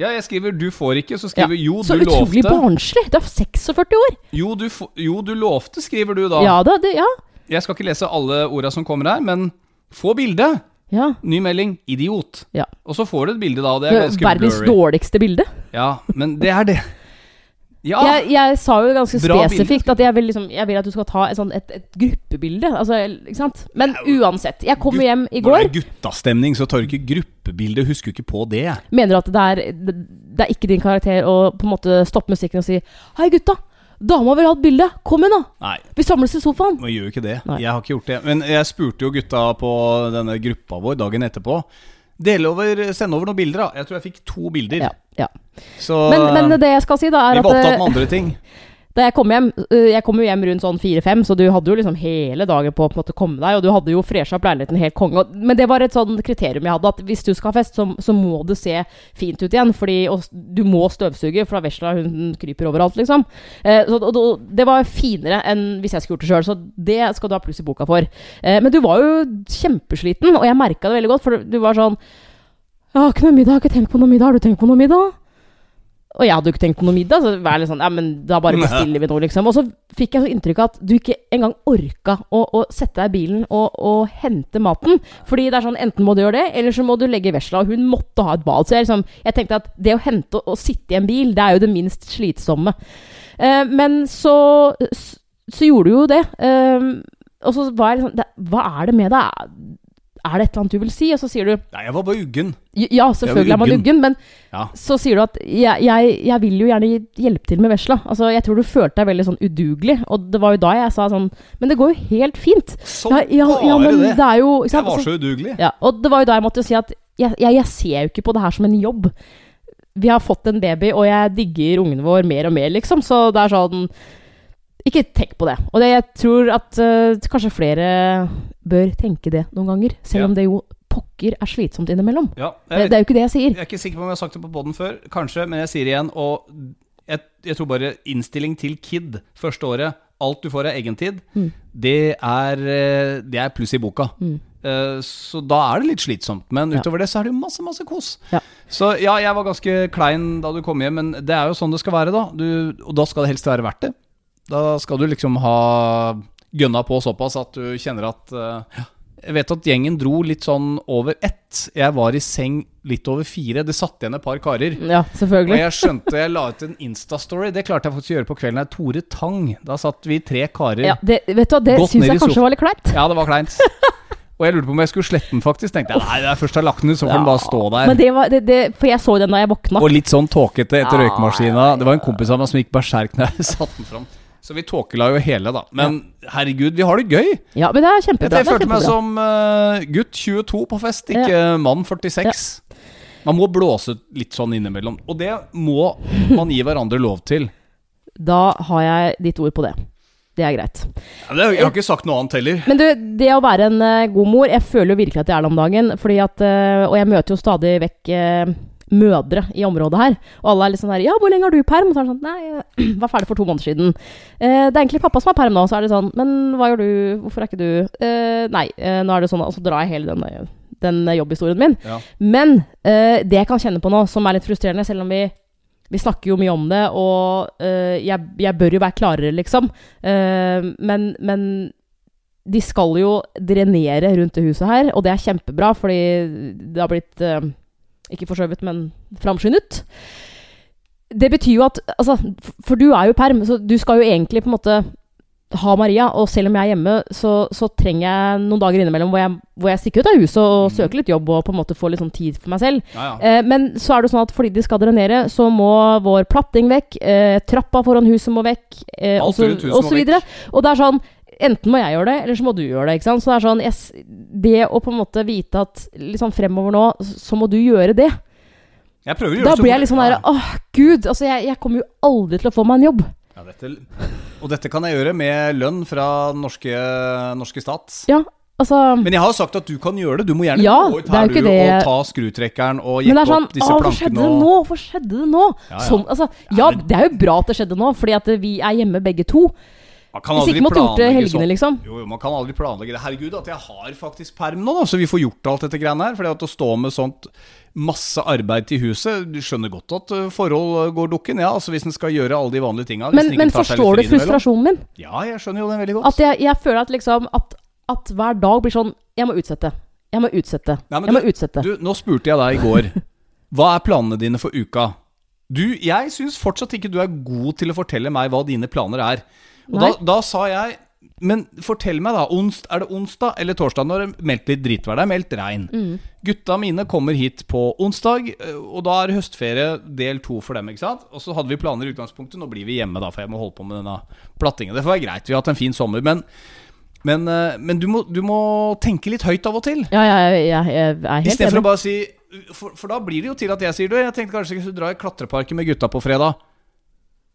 Ja, jeg skriver 'du får ikke', så skriver Ja. 'jo, Så du utrolig lovte'. barnslig. Du er 46 år. Jo du, jo, du lovte, skriver du da. Ja da, det, ja. Jeg skal ikke lese alle orda som kommer her, men få bilde. ja. Ny melding 'idiot'. Ja. Og så får du et bilde da, og det er ganske verdens blurry. dårligste bilde. Ja, men det er det. Ja, Jeg, jeg sa jo ganske Bra spesifikt Skru. at jeg vil, liksom, jeg vil at du skal ta et, sånn, et, et gruppebilde. Altså? Men uansett. Jeg kom Gutt, hjem i Når går. det er guttastemning, så tar du ikke gruppebilde. Husker du ikke på det. Mener du at det er, det, det er ikke din karakter å på en måte stoppe musikken og si Hei, gutta! Dama vil ha et bilde! Kom igjen, da! Nei, Vi samles i sofaen! man gjør jo ikke det. Nei. Jeg har ikke gjort det. Men jeg spurte jo gutta på denne gruppa vår dagen etterpå. Del over, Send over noen bilder, da. Jeg tror jeg fikk to bilder. Ja, ja. Så Men, men det jeg skal si, da, vi er var opptatt eh, med andre ting. [laughs] Da jeg kom hjem øh, Jeg kom jo hjem rundt sånn fire-fem, så du hadde jo liksom hele dagen på å på en måte komme deg, og du hadde jo fresha opp leiligheten helt konge. Men det var et sånn kriterium jeg hadde, at hvis du skal ha fest, så, så må det se fint ut igjen. Fordi og, du må støvsuge, for da vesla hun kryper overalt, liksom. Eh, så, og, og, det var finere enn hvis jeg skulle gjort det sjøl, så det skal du ha pluss i boka for. Eh, men du var jo kjempesliten, og jeg merka det veldig godt, for du var sånn Jeg har ikke noe middag, jeg har ikke tenkt på noe middag. Har du tenkt på noe middag? Og jeg hadde jo ikke tenkt på noe middag, så var litt sånn Ja, men da bare bestiller vi noe, liksom. Og så fikk jeg så inntrykk av at du ikke engang orka å, å sette deg i bilen og, og hente maten. Fordi det er sånn, enten må du gjøre det, eller så må du legge vesla. Og hun måtte ha et bad. Så jeg, liksom, jeg tenkte at det å hente og, og sitte i en bil, det er jo det minst slitsomme. Eh, men så, så gjorde du jo det. Eh, og så var jeg liksom det, Hva er det med deg? Er det et eller annet du vil si? Og så sier du Nei, jeg var bare uggen. ja, selvfølgelig er man uggen. men Ja. så sier du at jeg, jeg, jeg vil jo gjerne hjelpe til med vesla. Altså, jeg tror du følte deg veldig sånn udugelig, og det var jo da jeg sa sånn Men det går jo helt fint. Som Ja, ja, ja, men det. det er jo Jeg var Altså, så udugelig. ja, og det var jo da jeg måtte si at jeg, jeg ser jo ikke på det her som en jobb. Vi har fått en baby, og jeg digger ungen vår mer og mer, liksom. Så det er sånn Ikke tenk på det. Og det, jeg tror at uh, kanskje flere bør tenke det noen ganger. Selv Ja. om det jo pokker er slitsomt innimellom. Ja, Det, jeg, det er jo ikke det jeg sier. jeg er ikke sikker på om jeg har sagt det på poden før, kanskje, men jeg sier det igjen. Og jeg, jeg tror bare innstilling til kid første året, alt du får av egentid, Mm. det, er, eh, det er pluss i boka. Mm. Eh, Så da er det litt slitsomt. Men Ja. utover det så er det jo masse, masse kos. Ja. Så ja, jeg var ganske klein da du kom hjem, men det er jo sånn det skal være, da. Du, og da skal det helst være verdt det. Da skal du liksom ha gønna på såpass at du kjenner at uh, Jeg vet at gjengen dro litt sånn over ett. Jeg var i seng litt over fire. Det satt igjen et par karer. Ja, Og selvfølgelig. jeg skjønte Jeg la ut en Insta-story. Det klarte jeg faktisk å gjøre på kvelden. her. Tore Tang. Da satt vi tre karer. Ja, det, vet du det syns jeg kanskje var litt kleint. Ja, det var kleint. Og jeg lurte på om jeg skulle slette den, faktisk. Tenkte jeg nei, jeg først har lagt den ut, så får den bare stå der. Men det var, det, det, for jeg så den da jeg våkna. Og litt sånn tåkete etter Ja, røykmaskina. Det var en kompis av meg som gikk berserk når jeg [laughs] satte den fram. Så vi tåkela jo hele, da. Men herregud, vi har det gøy. Ja, men det er kjempebra. jeg det er følte meg som uh, gutt 22 på fest, ikke mann 46. Man må blåse litt sånn innimellom. Og det må man gi hverandre lov til. Da har jeg ditt ord på det. Det er greit. Ja, det, jeg har ikke sagt noe annet heller. Men du, det å være en uh, god mor Jeg føler jo virkelig at jeg er det om dagen. Fordi at, uh, og jeg møter jo stadig vekk mødre i området her. Og alle er litt sånn her Ja, hvor lenge har du perm? Og så er det sånn Nei, jeg [clears throat] var ferdig for to måneder siden. Eh, det er egentlig pappa som har perm nå. Så er det sånn Men hva gjør du? Hvorfor er ikke du eh, Nei, eh, nå er det sånn Og så drar jeg hele den, den jobbhistorien min. Ja. Men eh, det jeg kan kjenne på nå, som er litt frustrerende, selv om vi vi snakker jo mye om det, og eh, jeg, jeg bør jo være klarere, liksom. Eh, men, men de skal jo drenere rundt det huset her, og det er kjempebra, fordi det har blitt eh, Ikke forskjøvet, men framskyndet. Det betyr jo at Altså, for du er jo perm, så du skal jo egentlig på en måte ha Maria, og selv om jeg er hjemme, så, så trenger jeg noen dager innimellom hvor jeg, hvor jeg stikker ut av huset og Mm. søker litt jobb og på en måte får litt sånn tid for meg selv. Ja, ja. Eh, men så er det sånn at fordi de skal drenere, så må vår platting vekk, eh, trappa foran huset må vekk, eh, Alt rundt huset må så videre. Og det er sånn Enten må jeg gjøre det, eller så må du gjøre det. ikke sant? Så det er sånn yes, Det å på en måte vite at liksom fremover nå, så må du gjøre det. Jeg prøver å gjøre Da så blir jeg litt sånn der Åh, gud! Altså, jeg, jeg kommer jo aldri til å få meg en jobb. Ja, dette, og dette kan jeg gjøre med lønn fra norske, norske stat. Ja, altså Men jeg har jo sagt at du kan gjøre det. Du må gjerne Ja, gå ut er her du, det- og ta skrutrekkeren og Men det jekke er sånn opp disse Å, hvorfor skjedde det nå? Hvorfor skjedde det nå? Ja, ja. Sånn, altså, Ja, men- det er jo bra at det skjedde nå, fordi at vi er hjemme begge to. Man kan Hvis ikke måtte gjort det helgene, sånn. liksom. Jo, jo, man kan aldri planlegge det. Herregud, at jeg har faktisk perm nå, da, så vi får gjort alt dette greiene her. For å stå med sånt masse arbeid til huset Du skjønner godt at uh, forhold uh, går dukken, ja. Altså hvis en skal gjøre alle de vanlige tinga. Men, men forstår du frustrasjonen min? Ja, jeg skjønner jo den veldig godt. At jeg, jeg føler at liksom at, at hver dag blir sånn Jeg må utsette. Jeg må utsette. Nei, jeg du, må utsette. Du, nå spurte jeg deg i går [laughs] Hva er planene dine for uka? Du, jeg syns fortsatt ikke du er god til å fortelle meg hva dine planer er. Og da, da sa jeg Men fortell meg, da. Onst, er det onsdag eller torsdag? Når det er meldt litt drittvær. Det er meldt regn. Mm. Gutta mine kommer hit på onsdag, eh, og da er høstferie del to for dem. ikke sant? Og så hadde vi planer i utgangspunktet. Nå blir vi hjemme, da, for jeg må holde på med denne plattingen. Det får være greit. Vi har hatt en fin sommer. Men, men, eh, men du, må, du må tenke litt høyt av og til. Ja, jeg, jeg, jeg er helt enig. Istedenfor å bare si for, for da blir det jo til at jeg sier Du, jeg tenkte kanskje jeg skulle dra i klatreparken med gutta på fredag.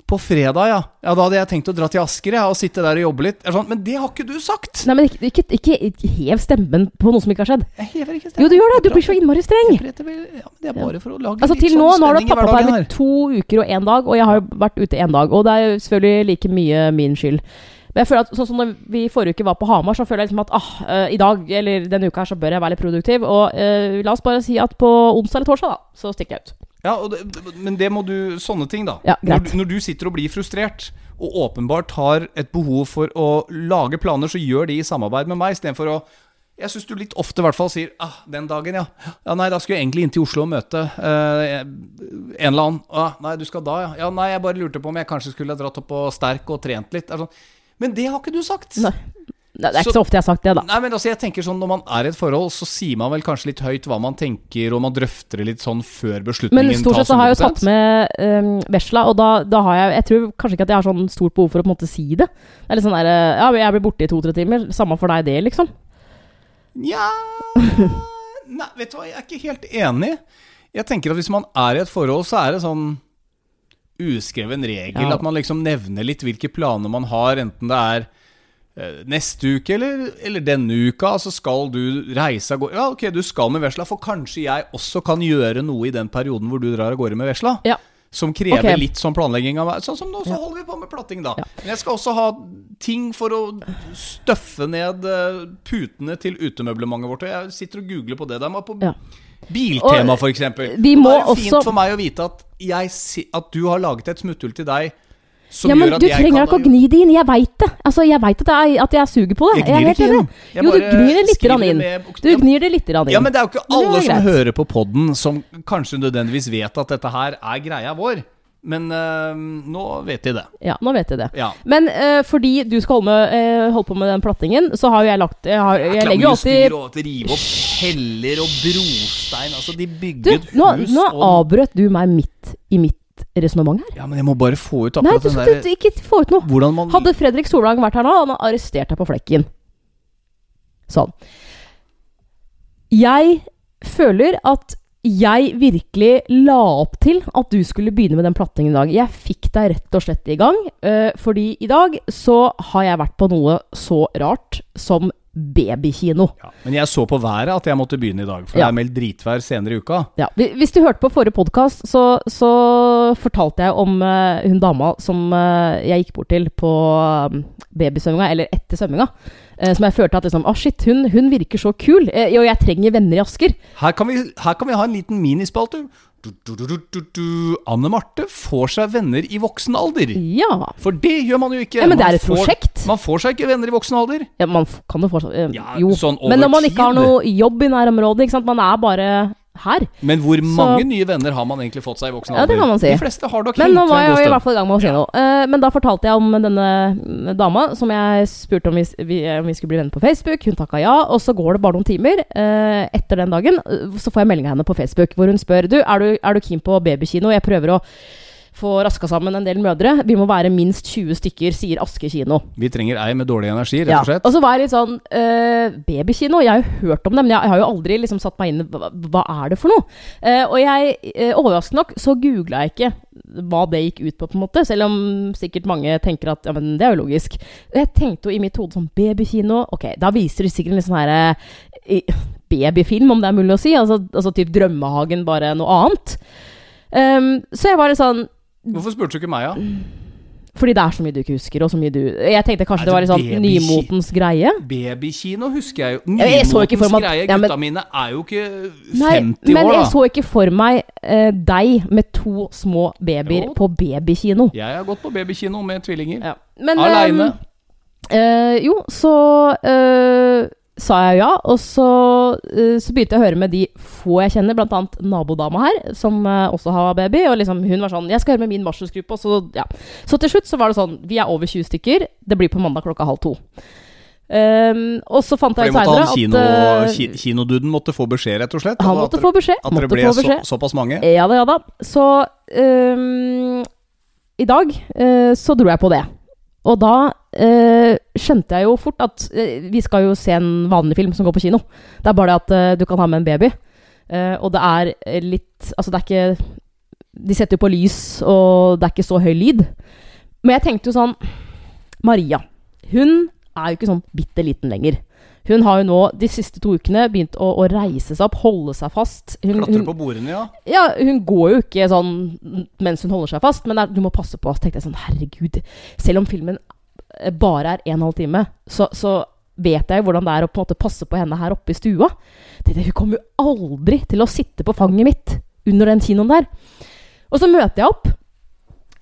På fredag, ja. Ja, Da hadde jeg tenkt å dra til Asker ja, og sitte der og jobbe litt. Sånn, men det har ikke du sagt! Nei, men ikke, ikke, ikke, ikke hev stemmen på noe som ikke har skjedd. Jeg hever ikke stemmen. Jo, du gjør det! Du blir så innmari streng. Ja, det er bare for å lage Altså litt Til sånn nå nå har du pappaperm i to uker og én dag, og jeg har vært ute én dag. Og det er selvfølgelig like mye min skyld. Men jeg føler at sånn som når vi forrige uke var på Hamar, så føler jeg liksom at ah, eh, i dag eller denne uka her så bør jeg være litt produktiv. Og eh, la oss bare si at på onsdag eller torsdag, da, så stikker jeg ut. Ja, det, men det må du Sånne ting, da. Ja, når, når du sitter og blir frustrert, og åpenbart har et behov for å lage planer, så gjør de i samarbeid med meg, istedenfor å jeg syns du litt ofte i hvert fall sier ah, 'Den dagen, ja. ja. Nei, da skulle jeg egentlig inn til Oslo og møte eh, en eller annen. Ah, nei, du skal da, ja. Ja, nei, jeg bare lurte på om jeg kanskje skulle dratt opp og sterk og trent litt. Er sånn. Men det har ikke du sagt. Nei. Det er ikke Så- så ofte jeg har sagt det, da. Nei, men altså jeg tenker sånn Når man er i et forhold, så sier man vel kanskje litt høyt hva man tenker, og man drøfter litt sånn før beslutningen Men stort sett så har jeg jo tatt med um, vesla, og da, da har jeg Jeg tror kanskje ikke at jeg har sånn stort behov for å på en måte si det. Det er litt sånn der eh, Ja, jeg blir borte i to-tre timer. Samme for deg, det, liksom. Nja [laughs] Nei, vet du hva, jeg er ikke helt enig. Jeg tenker at hvis man er i et forhold, så er det sånn uskreven regel Ja. at man liksom nevner litt hvilke planer man har, enten det er neste uke eller, eller denne uka. Så skal du reise av gårde Ja, ok, du skal med vesla, for kanskje jeg også kan gjøre noe i den perioden hvor du drar av gårde med vesla. Ja. Som krever okay. litt sånn planlegging av meg. Sånn som nå, så holder vi på med platting, da. Ja. Men jeg skal også ha ting for å støffe ned eh, putene til utemøblementet vårt. Og jeg sitter og googler på det. Der, på Ja. Biltema, f.eks. må det er jo fint også- for meg å vite at, jeg, at du har laget et smutthull til deg ja, men du jeg trenger ikke å gni det inn. Jeg veit det. Altså, jeg veit at, jeg- at jeg suger på det. Jeg gnir er ikke inn. Jeg Jo, du gnir det litt inn. med Du gnir det litt inn. Ja, men det er jo ikke alle som greit. hører på podden som kanskje nødvendigvis vet at dette her er greia vår. Men øh, nå vet de det. Ja, nå vet jeg det. Ja. Men øh, fordi du skal holde, med, øh, holde på med den plattingen, så har jo jeg lagt Jeg, har, jeg legger jo alltid og rive opp heller og brostein. Altså, de Du, bygget nå, hus nå avbrøt du meg midt i mitt resonnement her. Ja, men jeg må bare få ut Nei, akkurat du den skal der ikke få ut noe. Man Hadde Fredrik Solvang vært her nå, han hadde arrestert deg på flekken. Sånn. Jeg føler at jeg virkelig la opp til at du skulle begynne med den plattingen i dag. Jeg fikk deg rett og slett i gang, eh, fordi i dag så har jeg vært på noe så rart som babykino. ja, Men jeg så på været at jeg måtte begynne i dag, for Ja. det er meldt dritvær senere i uka. Ja, Hvis du hørte på forrige podkast, så, så fortalte jeg om uh, hun dama som uh, jeg gikk bort til på um, babysvømminga, eller etter svømminga. eh, som jeg følte at liksom, ah shit, hun, hun virker så kul, og jeg trenger venner i Asker. Her kan vi, her kan vi ha en liten minispalte. Du, du, du. Anne Marte får seg venner i voksen alder. Ja. For det gjør man jo ikke. ja men det er et får- prosjekt. Man får seg ikke venner i voksen alder. Ja, man kan jo fortsatt øh, Ja, Jo. sånn Men når man ikke har noe jobb i nærområdet, ikke sant. Man er bare her. Men hvor Så- mange nye venner har man egentlig fått seg i voksen Ja, alder? det kan man si. De fleste har nok Men nå var jeg i hvert fall i gang med å si noe. Uh, men da fortalte jeg om denne mm, dama som jeg spurte om vi, vi, om vi skulle bli venner på Facebook. Hun takka ja, og så går det bare noen timer. uh, etter den dagen eh, så får jeg melding av henne på Facebook hvor hun spør Du, er du, er du keen på babykino. Jeg prøver å få raska sammen en del mødre. Vi må være minst 20 stykker, sier Aske kino. Vi trenger ei med dårlig energi, rett og slett. Og så var jeg litt sånn uh, Babykino, jeg har jo hørt om det, men jeg, har jo aldri liksom satt meg inn i hva, hva er det for noe. Uh, og jeg, uh, overraskende nok, så googla jeg ikke hva det gikk ut på, på en måte. Selv om sikkert mange tenker at ja, men det er jo logisk. Jeg tenkte jo i mitt hode sånn babykino Ok, da viser de sikkert en litt sånn herre babyfilm, om det er mulig å si. Altså, altså typ Drømmehagen, bare noe annet. Um, så jeg var litt sånn Hvorfor spurte du ikke meg, da? Fordi det er så mye du ikke husker, og så mye du Jeg tenkte kanskje det, det var litt sånn baby- nymotens greie. Babykino husker jeg jo. Ja, jeg Nymotens meg greie. ja, men- mine er jo ikke 50 Nei, 50 men jeg så ikke for meg uh, deg med to små babyer Jo. på babykino. Jeg har gått på babykino med tvillinger. Ja. Aleine. eh, uh, jo, så eh, sa jeg ja, og så, eh, så begynte jeg å høre med de få jeg kjenner, annet nabodama her, som eh, også har baby. Og liksom, hun var sånn 'Jeg skal høre med min marsjelsgruppe', og så ja. Så til slutt så var det sånn Vi er over 20 stykker. Det blir på mandag klokka halv to. Um, og så fant jeg ut seinere at kino, eh, kinoduden måtte få beskjed, rett og slett? han måtte få beskjed. At dere ble så, såpass mange? Ja da, ja da. Så um, I dag uh, så dro jeg på det. Og da eh, skjønte jeg jo fort at eh, vi skal jo se en vanlig film som går på kino. Det er bare det at eh, du kan ha med en baby. Eh, og det er eh, litt Altså, det er ikke De setter jo på lys, og det er ikke så høy lyd. Men jeg tenkte jo sånn Maria. Hun er jo ikke sånn bitte liten lenger. Hun har jo nå de siste to ukene begynt å, å reise seg opp, holde seg fast. Hun, Klatre på bordene, ja. ja, hun går jo ikke sånn mens hun holder seg fast, men du må passe på. Så tenkte jeg sånn, herregud. Selv om filmen eh, bare er en halv time, så, så vet jeg hvordan det er å på en måte passe på henne her oppe i stua. Tenkte, hun kommer jo aldri til å sitte på fanget mitt under den kinoen der. Og så møter jeg opp.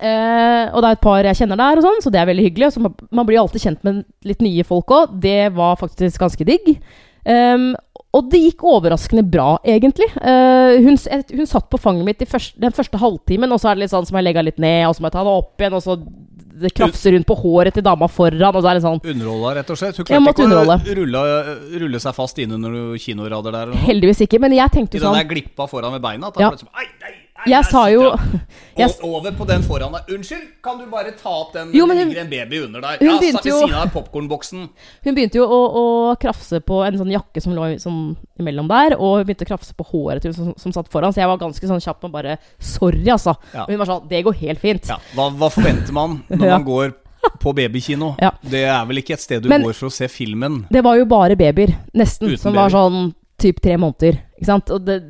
Eh, og det er et par jeg kjenner der, og sånn, så det er veldig hyggelig. Så man, man blir alltid kjent med litt nye folk òg. Det var faktisk ganske digg. Um, og det gikk overraskende bra, egentlig. Uh, hun, hun satt på fanget mitt i først, den første halvtimen, og så er det litt sånn som jeg legger litt ned, og så må jeg ta det opp igjen, og så det krafser hun på håret til dama foran, og så er det sånn Underholda, rett og slett. Hun klarte ikke å rulle, rulle seg fast innunder kinorader der. eller noe. Heldigvis ikke, men jeg I tenkte den sånn der glippa foran med beina. Ja. Sånn, ei, ei, Jeg sa jo [laughs] jeg, over på den foran deg. Unnskyld, kan du bare ta opp den? Jo, men det ligger en baby under der. hun Ja, begynte jo- popkornboksen. Hun begynte jo å, å krafse på en sånn jakke som lå sånn imellom der, og hun begynte å krafse på håret til hun som, som satt foran, så jeg var ganske sånn kjapp med bare Sorry, altså. Ja. Hun var sånn Det går helt fint. Ja, hva, hva forventer man [laughs] når Ja. man går på babykino? Ja. Det er vel ikke et sted du Men- går for å se filmen? Det var jo bare babyer, nesten, Uten som var sånn typ tre måneder. Ikke sant? Og det,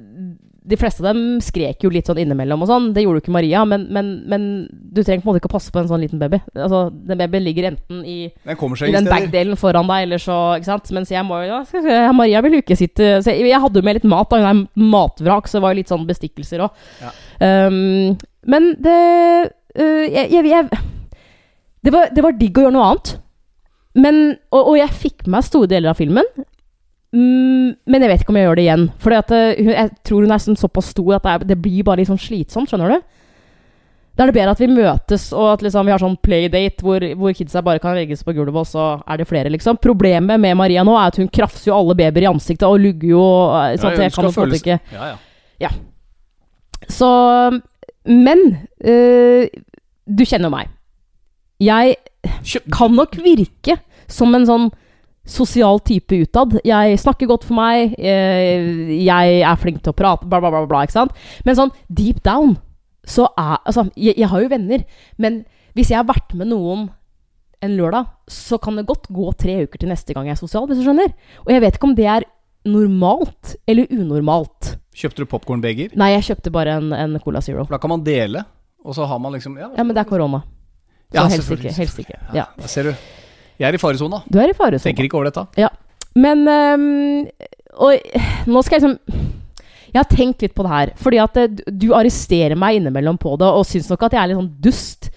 de fleste av dem skrek jo litt sånn innimellom og sånn. Det gjorde jo ikke Maria, men, men, men du trenger på en måte ikke å passe på en sånn liten baby. Altså, Den babyen ligger enten i, Den i den bagdelen foran deg, eller så Ikke sant? Mens jeg må jo ja, skal Maria vil jo ikke sitte så jeg, jeg hadde jo med litt mat, da. Hun er matvrak, så det var jo litt sånn bestikkelser òg. Ja. Um, men det uh, jeg, jeg, jeg det, var, det var digg å gjøre noe annet. Men, og, og jeg fikk med meg store deler av filmen. Mm, men jeg vet ikke om jeg gjør det igjen. For jeg tror hun er sånn såpass stor at det, er, det blir bare litt sånn slitsomt. Skjønner du? Da er det bedre at vi møtes, og at liksom vi har sånn playdate hvor, hvor kidsa bare kan legges på gulvet, og så er det flere, liksom. Problemet med Maria nå er at hun krafser jo alle babyer i ansiktet og lugger jo eh, sånn at jeg kan jo føles- ikke ja, ja. Så Men øh, du kjenner jo meg. Jeg kan nok virke som en sånn sosial type utad. Jeg snakker godt for meg, eh, jeg er flink til å prate, bla, bla, bla, bla. ikke sant? Men sånn deep down så er Altså, jeg, jeg har jo venner, men hvis jeg har vært med noen en lørdag, så kan det godt gå tre uker til neste gang jeg er sosial, hvis du skjønner. Og jeg vet ikke om det er normalt eller unormalt. kjøpte du popkornbeger? Nei, jeg kjøpte bare en, en Cola Zero. For da kan man dele, og så har man liksom Ja, Ja, men det er korona. Så Ja, helst ikke. Helst ikke. Ja. der ser du. Jeg er i faresona. Du er i faresona. Tenker ikke over dette. Ja. Men um, Og nå skal jeg liksom Jeg har tenkt litt på det her. Fordi at eh, du- arresterer meg innimellom på det, og syns nok at jeg er litt sånn dust.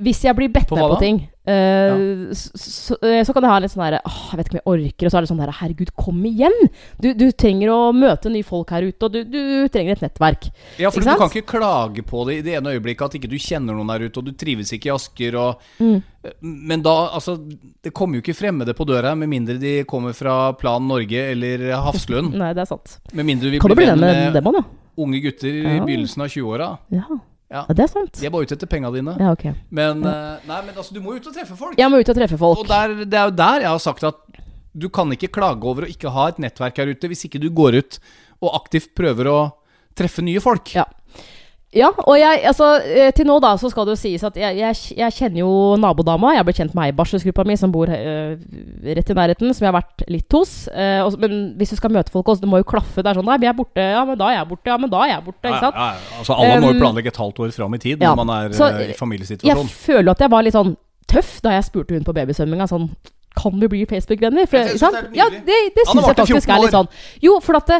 Hvis jeg blir bedt På med på ting, eh, så, så, eh, så kan jeg ha litt sånn herre Åh, jeg vet ikke om jeg orker. Og så er det sånn herre Herregud, kom igjen! Du, du trenger å møte nye folk her ute, og du, du trenger et nettverk. Ja, for du kan ikke klage på det i det ene øyeblikket at ikke du kjenner noen der ute, og du trives ikke i Asker og Mm. Men da, altså Det kommer jo ikke fremmede på døra med mindre de kommer fra Plan Norge eller Hafslund. [laughs] Nei, det er sant. Med mindre du vil bli bli venn med med unge gutter i begynnelsen av 20-åra. Ja. Ja. ja, det er sant. De er bare ute etter penga dine. Ja, ok. Men, ja. nei, men altså, du må ut og treffe folk. Jeg må ut og treffe folk. Og der, det er jo der jeg har sagt at du kan ikke klage over å ikke ha et nettverk her ute, hvis ikke du går ut og aktivt prøver å treffe nye folk. Ja. Ja, og jeg, altså, eh, til nå da, så skal det jo sies at jeg, jeg, jeg kjenner jo nabodama. Jeg ble kjent med ei i barselsgruppa mi som bor eh, rett i nærheten, som jeg har vært litt hos. Eh, og, men hvis du skal møte folk også, det må jo klaffe. Det er sånn Nei, vi er borte. Ja, men da er jeg borte. Ja, men da er jeg borte. Ikke sant? Ja, ja, altså Alle må jo Um, planlegge et halvt år fram i tid ja, når man er så, i familiesituasjon. Jeg føler at jeg var litt sånn tøff da jeg spurte hun på babysvømminga sånn Kan vi bli Facebook-venner? Jeg synes det Ja, det, det syns jeg faktisk er litt sånn. Jo, for at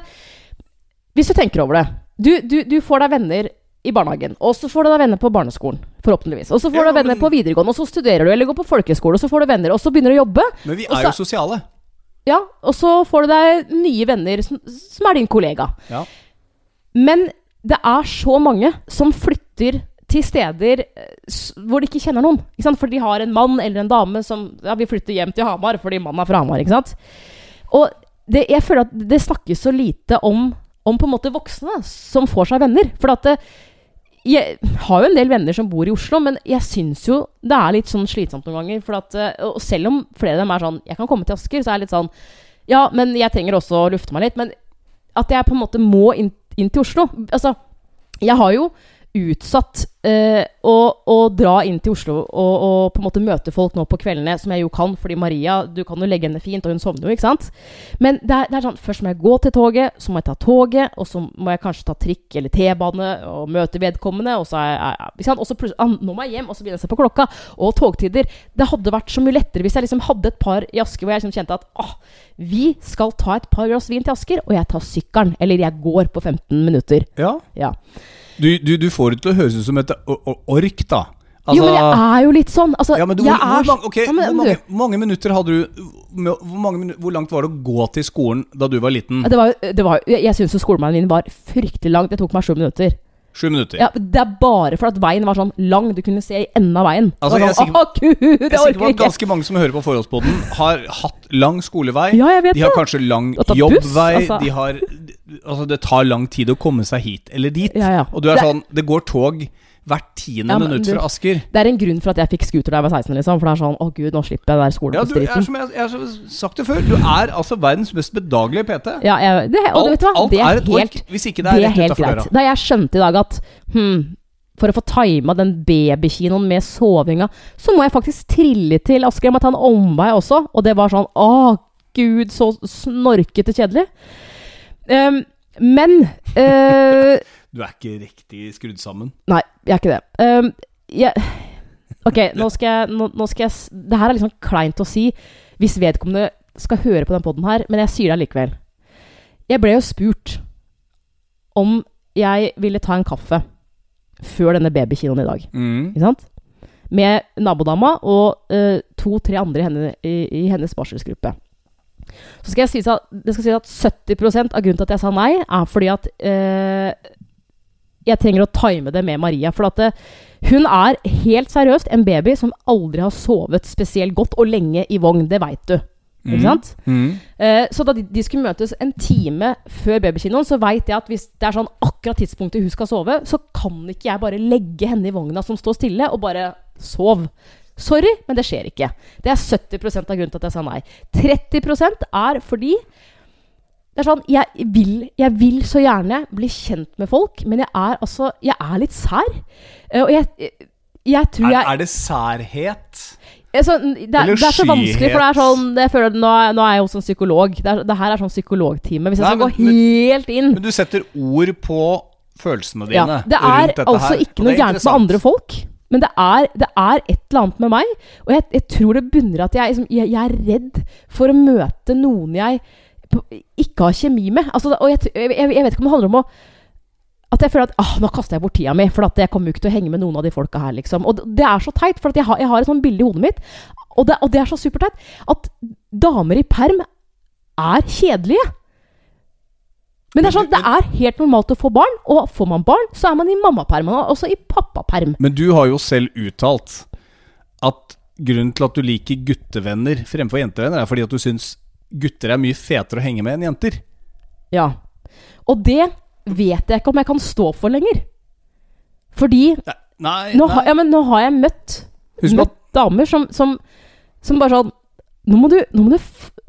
Hvis du tenker over det du, du, du får deg venner i barnehagen, og så får du da venner på barneskolen. Forhåpentligvis. Og så får Ja, du venner men- på videregående, og så studerer du, eller går på folkehøyskole, og så får du venner, og så begynner du å jobbe. Men vi er er jo sosiale. Ja, og så får du deg nye venner som, som er din kollega. Ja. Men det er så mange som flytter til steder eh, hvor de ikke kjenner noen. Ikke sant? For de har en mann eller en dame som Ja, vi flytter hjem til Hamar fordi mannen er fra Hamar. Ikke sant? Og det, jeg føler at det snakkes så lite om, om på en måte voksne som får seg venner. For at det, jeg har jo en del venner som bor i Oslo, men jeg syns jo det er litt sånn slitsomt noen ganger. For at, eh, og selv om flere av dem er sånn Jeg kan komme til Asker, så er jeg litt sånn Ja, men jeg trenger også å lufte meg litt. Men at jeg på en måte må inn, inn til Oslo Altså, jeg har jo utsatt eh, å, å dra inn til Oslo og, og på en måte møte folk nå på kveldene, som jeg jo kan, fordi Maria Du kan jo legge henne fint, og hun sovner jo, ikke sant? Men det er, det er sånn Først må jeg gå til toget, så må jeg ta toget, og så må jeg kanskje ta trikk eller T-bane og møte vedkommende, og så er jeg ikke sant? Og så plutselig ah, Nå må jeg hjem, og så begynner jeg å se på klokka. Og togtider. Det hadde vært så mye lettere hvis jeg liksom hadde et par i Asker hvor jeg liksom kjente at ah, vi skal ta et par glass vin til Asker, og jeg tar sykkelen. Eller jeg går på 15 minutter. ja. Ja. Du, du, du får det til å høres ut som et ork, da. jo, men jeg er jo litt sånn. Altså, ja, men du, hvor, hvor, er mange, okay, Ja, men hvor, mange, mange minutter hadde du hvor, mange, hvor langt var det å gå til skolen da du var liten? Det var, det var, jeg syns skolemannen min var fryktelig lang. Det tok meg sju minutter. Sju minutter. Ja, det er bare for at veien var sånn lang. Du kunne se i enden av veien. Altså, det jeg er sånn, sikker- Å, gud, Jeg er sikker på at ganske mange som hører på Forholdspodden, har hatt lang skolevei. Ja, jeg vet De har det. kanskje lang jobbvei. altså. De har, altså det tar lang tid å komme seg hit eller dit. Ja, ja. Og du er Det- sånn Det går tog hvert tiende Ja, minutt fra Asker. Det er en grunn for at jeg fikk scooter da jeg var 16, liksom. For det er sånn Å, gud, nå slipper jeg den der Ja, du er som jeg, jeg har sagt det før, du er altså verdens mest bedagelige PT. Ja, jeg, det, og du vet hva? alt det er, er et helt, ork, hvis ikke det det er er rett helt utafor døra. Da jeg skjønte i dag at hm, for å få tima den babykinoen med sovinga, så må jeg faktisk trille til Asker. Jeg må ta en omvei også. Og det var sånn Å, gud, så snorkete kjedelig. Um, men eh, Du er ikke riktig skrudd sammen. Nei, jeg er ikke det. Um, jeg, ok, nå skal jeg, nå, nå skal jeg Det her er sånn kleint å si hvis vedkommende skal høre på den poden her, men jeg sier det allikevel. Jeg ble jo spurt om jeg ville ta en kaffe før denne babykinoen i dag. Mm. Ikke sant? Med nabodama og uh, to-tre andre i, henne, i, i hennes barselsgruppe. Så skal jeg si at, det skal sies at 70 av grunnen til at jeg sa nei, er fordi at eh, jeg trenger å time det med Maria. For at det, hun er helt seriøst en baby som aldri har sovet spesielt godt og lenge i vogn. Det veit du. Ikke Mm. sant? Mm. Uh, så da de, de skulle møtes en time før babykinoen, så veit jeg at hvis det er sånn akkurat tidspunktet hun skal sove, så kan ikke jeg bare legge henne i vogna som står stille, og bare sov. Sorry, men det skjer ikke. Det er 70 av grunnen til at jeg sa nei. 30% er fordi det er sånn, jeg vil, jeg vil så gjerne bli kjent med folk, men jeg er altså Jeg er litt sær. Eh, og jeg, jeg tror Er, jeg er det særhet? Så, det, er, det er så vanskelig, for det er sånn jeg føler, nå, er, nå er jeg hos en psykolog. Det, er, det her er sånn psykologtime. Hvis jeg Nei, skal men- gå helt inn Men du setter ord på følelsene ja, dine Det er rundt dette altså her. ikke er noe ikke noe gærent med andre folk. Men det er, det er et eller annet med meg. Og jeg, jeg tror det bunner i at jeg, liksom, jeg, jeg er redd for å møte noen jeg ikke har kjemi med. Altså, og jeg, jeg, jeg vet ikke om det handler om å at jeg føler at ah, nå kaster jeg bort tida mi, for jeg kommer jo ikke til å henge med noen av de folka her. liksom. Og det- er så teit, for jeg, har, jeg har et sånt bilde i hodet mitt, og det, og det er så superteit, at damer i perm er kjedelige. Men det er sånn, det er helt normalt å få barn, og får man barn, så er man i mammaperm, man også i pappaperm. Men du har jo selv uttalt at grunnen til at du liker guttevenner fremfor jentevenner, er fordi at du syns gutter er mye fetere å henge med enn jenter. Ja. Og det vet jeg ikke om jeg kan stå for lenger. Fordi Nei, nå, nei. har- ja, men nå har jeg møtt, møtt damer som, som, som bare sånn Nå må du, nå må du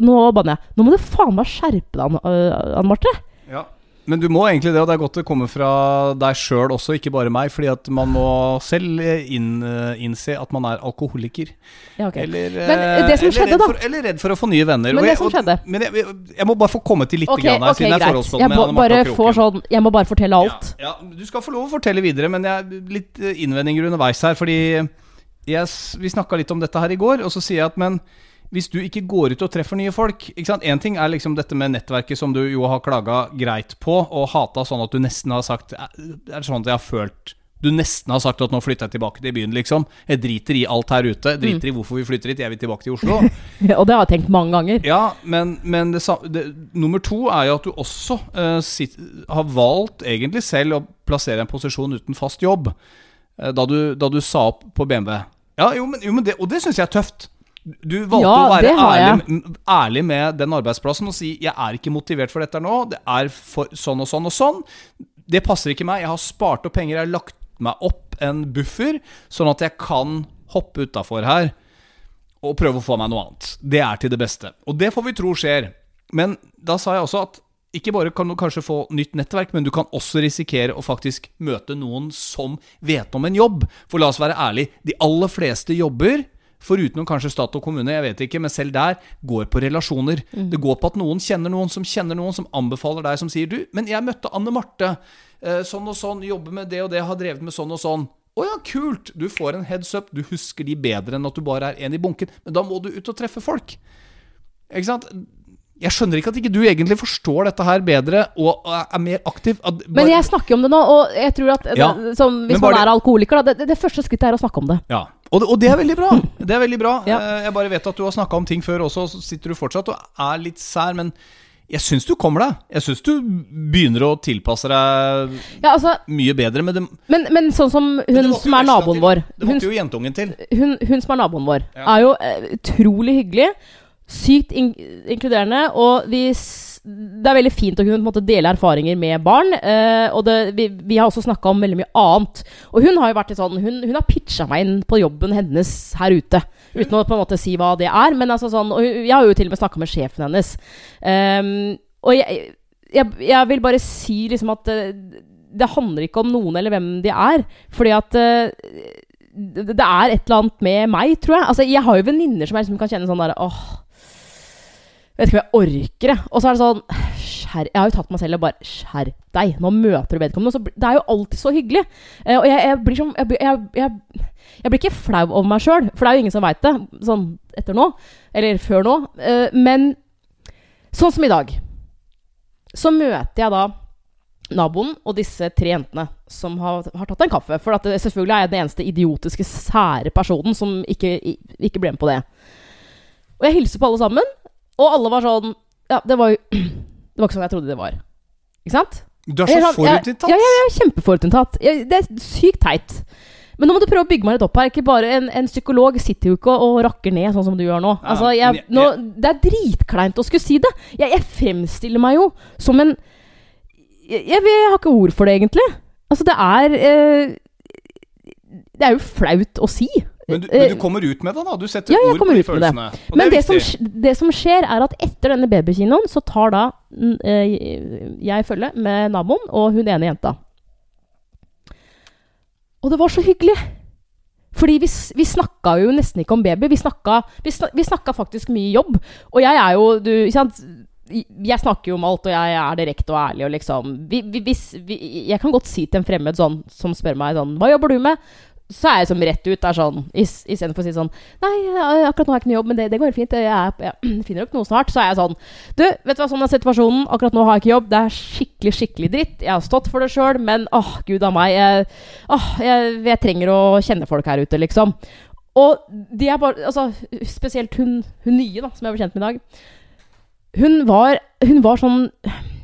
Nå banner jeg. Nå må du faen meg skjerpe deg, Anne Marte. Ja. Men du må egentlig det, og det er godt det kommer fra deg sjøl også, ikke bare meg. Fordi at man må selv inn, innse at man er alkoholiker. Ja, okay. Eller, Men eh, det som eller skjedde, redd da for, Eller redd for å få nye venner. Men det som og- skjedde Men jeg, jeg må bare få komme til litt okay, grann her, okay, siden jeg er. Jeg med Anne Marte Kroken. sånn Jeg må bare fortelle alt. Ja, ja, du skal få lov å fortelle videre, men jeg litt eh, innvendinger underveis her. Fordi jeg, vi snakka litt om dette her i går, og så sier jeg at men hvis du ikke går ut og treffer nye folk Én? En ting er liksom dette med nettverket som du jo har klaga greit på, og hata sånn at du nesten har sagt "Eh, Det er sånn at jeg har følt du nesten har sagt at nå flytter jeg tilbake til byen, liksom. Jeg driter i alt her ute. Jeg Mm. driter i hvorfor vi flytter hit. Jeg vil tilbake til Oslo. [laughs] Og det har jeg tenkt mange ganger. Ja, men, men det, det, nummer to er jo at du også uh, sit, har valgt egentlig selv å plassere en posisjon uten fast jobb. Uh, da, du, da du sa opp på BMW. Ja, jo, men, jo, men det, og det syns jeg er tøft. Du valgte Ja, å være ærlig, ærlig med den arbeidsplassen og si 'jeg er ikke motivert for dette nå', det er sånn og sånn og sånn. Det passer ikke meg. Jeg har spart opp penger, jeg har lagt meg opp en buffer, sånn at jeg kan hoppe utafor her og prøve å få meg noe annet. Det er til det beste. Og det får vi tro skjer. Men da sa jeg også at ikke bare kan du kanskje få nytt nettverk, men du kan også risikere å faktisk møte noen som vet om en jobb. For la oss være ærlig, de aller fleste jobber, foruten kanskje stat og kommune, jeg vet ikke, men selv der, går på relasjoner. Det går på at noen kjenner noen som kjenner noen, som anbefaler deg, som sier du, men jeg møtte Anne Marte, eh, sånn og sånn, jobber med det og det, har drevet med sånn og sånn. Å ja, kult! Du får en heads up, du husker de bedre enn at du bare er en i bunken. Men da må du ut og treffe folk. Ikke sant? Jeg skjønner ikke at ikke du egentlig forstår dette her bedre og er mer aktiv. At Men jeg snakker om det nå, og jeg tror at Ja, som, hvis bare man er alkoholiker, da, det, det første skrittet er å snakke om det. Ja, og det, og det er veldig bra. Det er veldig bra. Ja. Eh, Jeg bare vet at du har snakka om ting før også, og så sitter du fortsatt og er litt sær. Men jeg syns du kommer deg. Jeg syns du begynner å tilpasse deg Ja, altså, mye bedre. Men det, men, men sånn som hun som er naboen til. vår Det hun, måtte jo jentungen til. hun, hun som er naboen vår, Ja. er jo eh, utrolig hyggelig. Sykt in inkluderende. Og vi, det er veldig fint å kunne måte, dele erfaringer med barn. eh, og det, vi, vi har også snakka om veldig mye annet. Og hun har jo vært litt sånn Hun, hun har pitcha meg inn på jobben hennes her ute. Uten å på en måte si hva det er. Men altså sånn Og jeg har jo til og med snakka med sjefen hennes. Um, og jeg, jeg, jeg vil bare si liksom at uh, det handler ikke om noen eller hvem de er. Fordi at uh, det, det er et eller annet med meg, tror jeg. Altså, jeg har jo venninner som jeg liksom kan kjenne sånn derre åh Vet ikke om jeg orker, jeg. Og så er det sånn skjer, Jeg har jo tatt meg selv og bare Skjerp deg! Nå møter du vedkommende. Det er jo alltid så hyggelig. Eh, og jeg, jeg blir sånn jeg, jeg, jeg, blir ikke flau over meg sjøl, for det er jo ingen som veit det. Sånn etter nå. Eller før nå. Eh, men sånn som i dag, så møter jeg da naboen og disse tre jentene som har, har tatt en kaffe. For det, selvfølgelig er jeg den eneste idiotiske, sære personen som ikke, ikke ble med på det. Og jeg hilser på alle sammen, og alle var sånn Ja, det var jo [clears throat] Det var ikke sånn jeg trodde det var. Ikke sant? Du er så jeg- forutinntatt. Ja, ja, jeg er kjempeforutinntatt. Jeg- Det er sykt teit. Men nå må du prøve å bygge meg litt opp her. Ikke bare En, en psykolog sitter jo ikke og, og rakker ned sånn som du gjør nå. Ja, Altså, jeg, nå, det er dritkleint å skulle si det. Jeg, jeg fremstiller meg jo som en jeg, jeg har ikke ord for det, egentlig. Altså, det er eh, Det er jo flaut å si. Men du, men du kommer ut med det, da. Du setter Ja, ord på de følelsene. det. Men det det, som, det som skjer, er at etter denne babykinoen, så tar da eh, jeg følge med naboen og hun ene jenta. Og det var så hyggelig. Fordi vi, vi snakka jo nesten ikke om baby. Vi snakka, vi, snak, vi snakka faktisk mye jobb. Og jeg er jo du, ikke sant? Jeg snakker jo om alt, og jeg er direkte og ærlig. Og liksom vi, vi, hvis, vi, Jeg kan godt si til en fremmed sånn, som spør meg sånn Hva jobber du med? Så er jeg som rett ut der sånn Istedenfor å si sånn Nei, akkurat nå har jeg ikke noe jobb, men det, det går helt fint. Jeg, jeg [clears throat] finner opp noe snart. Så er jeg sånn Du, vet du hva, sånn er situasjonen. Akkurat nå har jeg ikke jobb. Det er skikkelig, skikkelig dritt. Jeg har stått for det sjøl, men åh, gud a meg. Jeg, åh, jeg, jeg trenger å kjenne folk her ute, liksom. Og de er bare Altså, spesielt hun, hun nye, da, som jeg ble kjent med i dag. Hun var, hun var sånn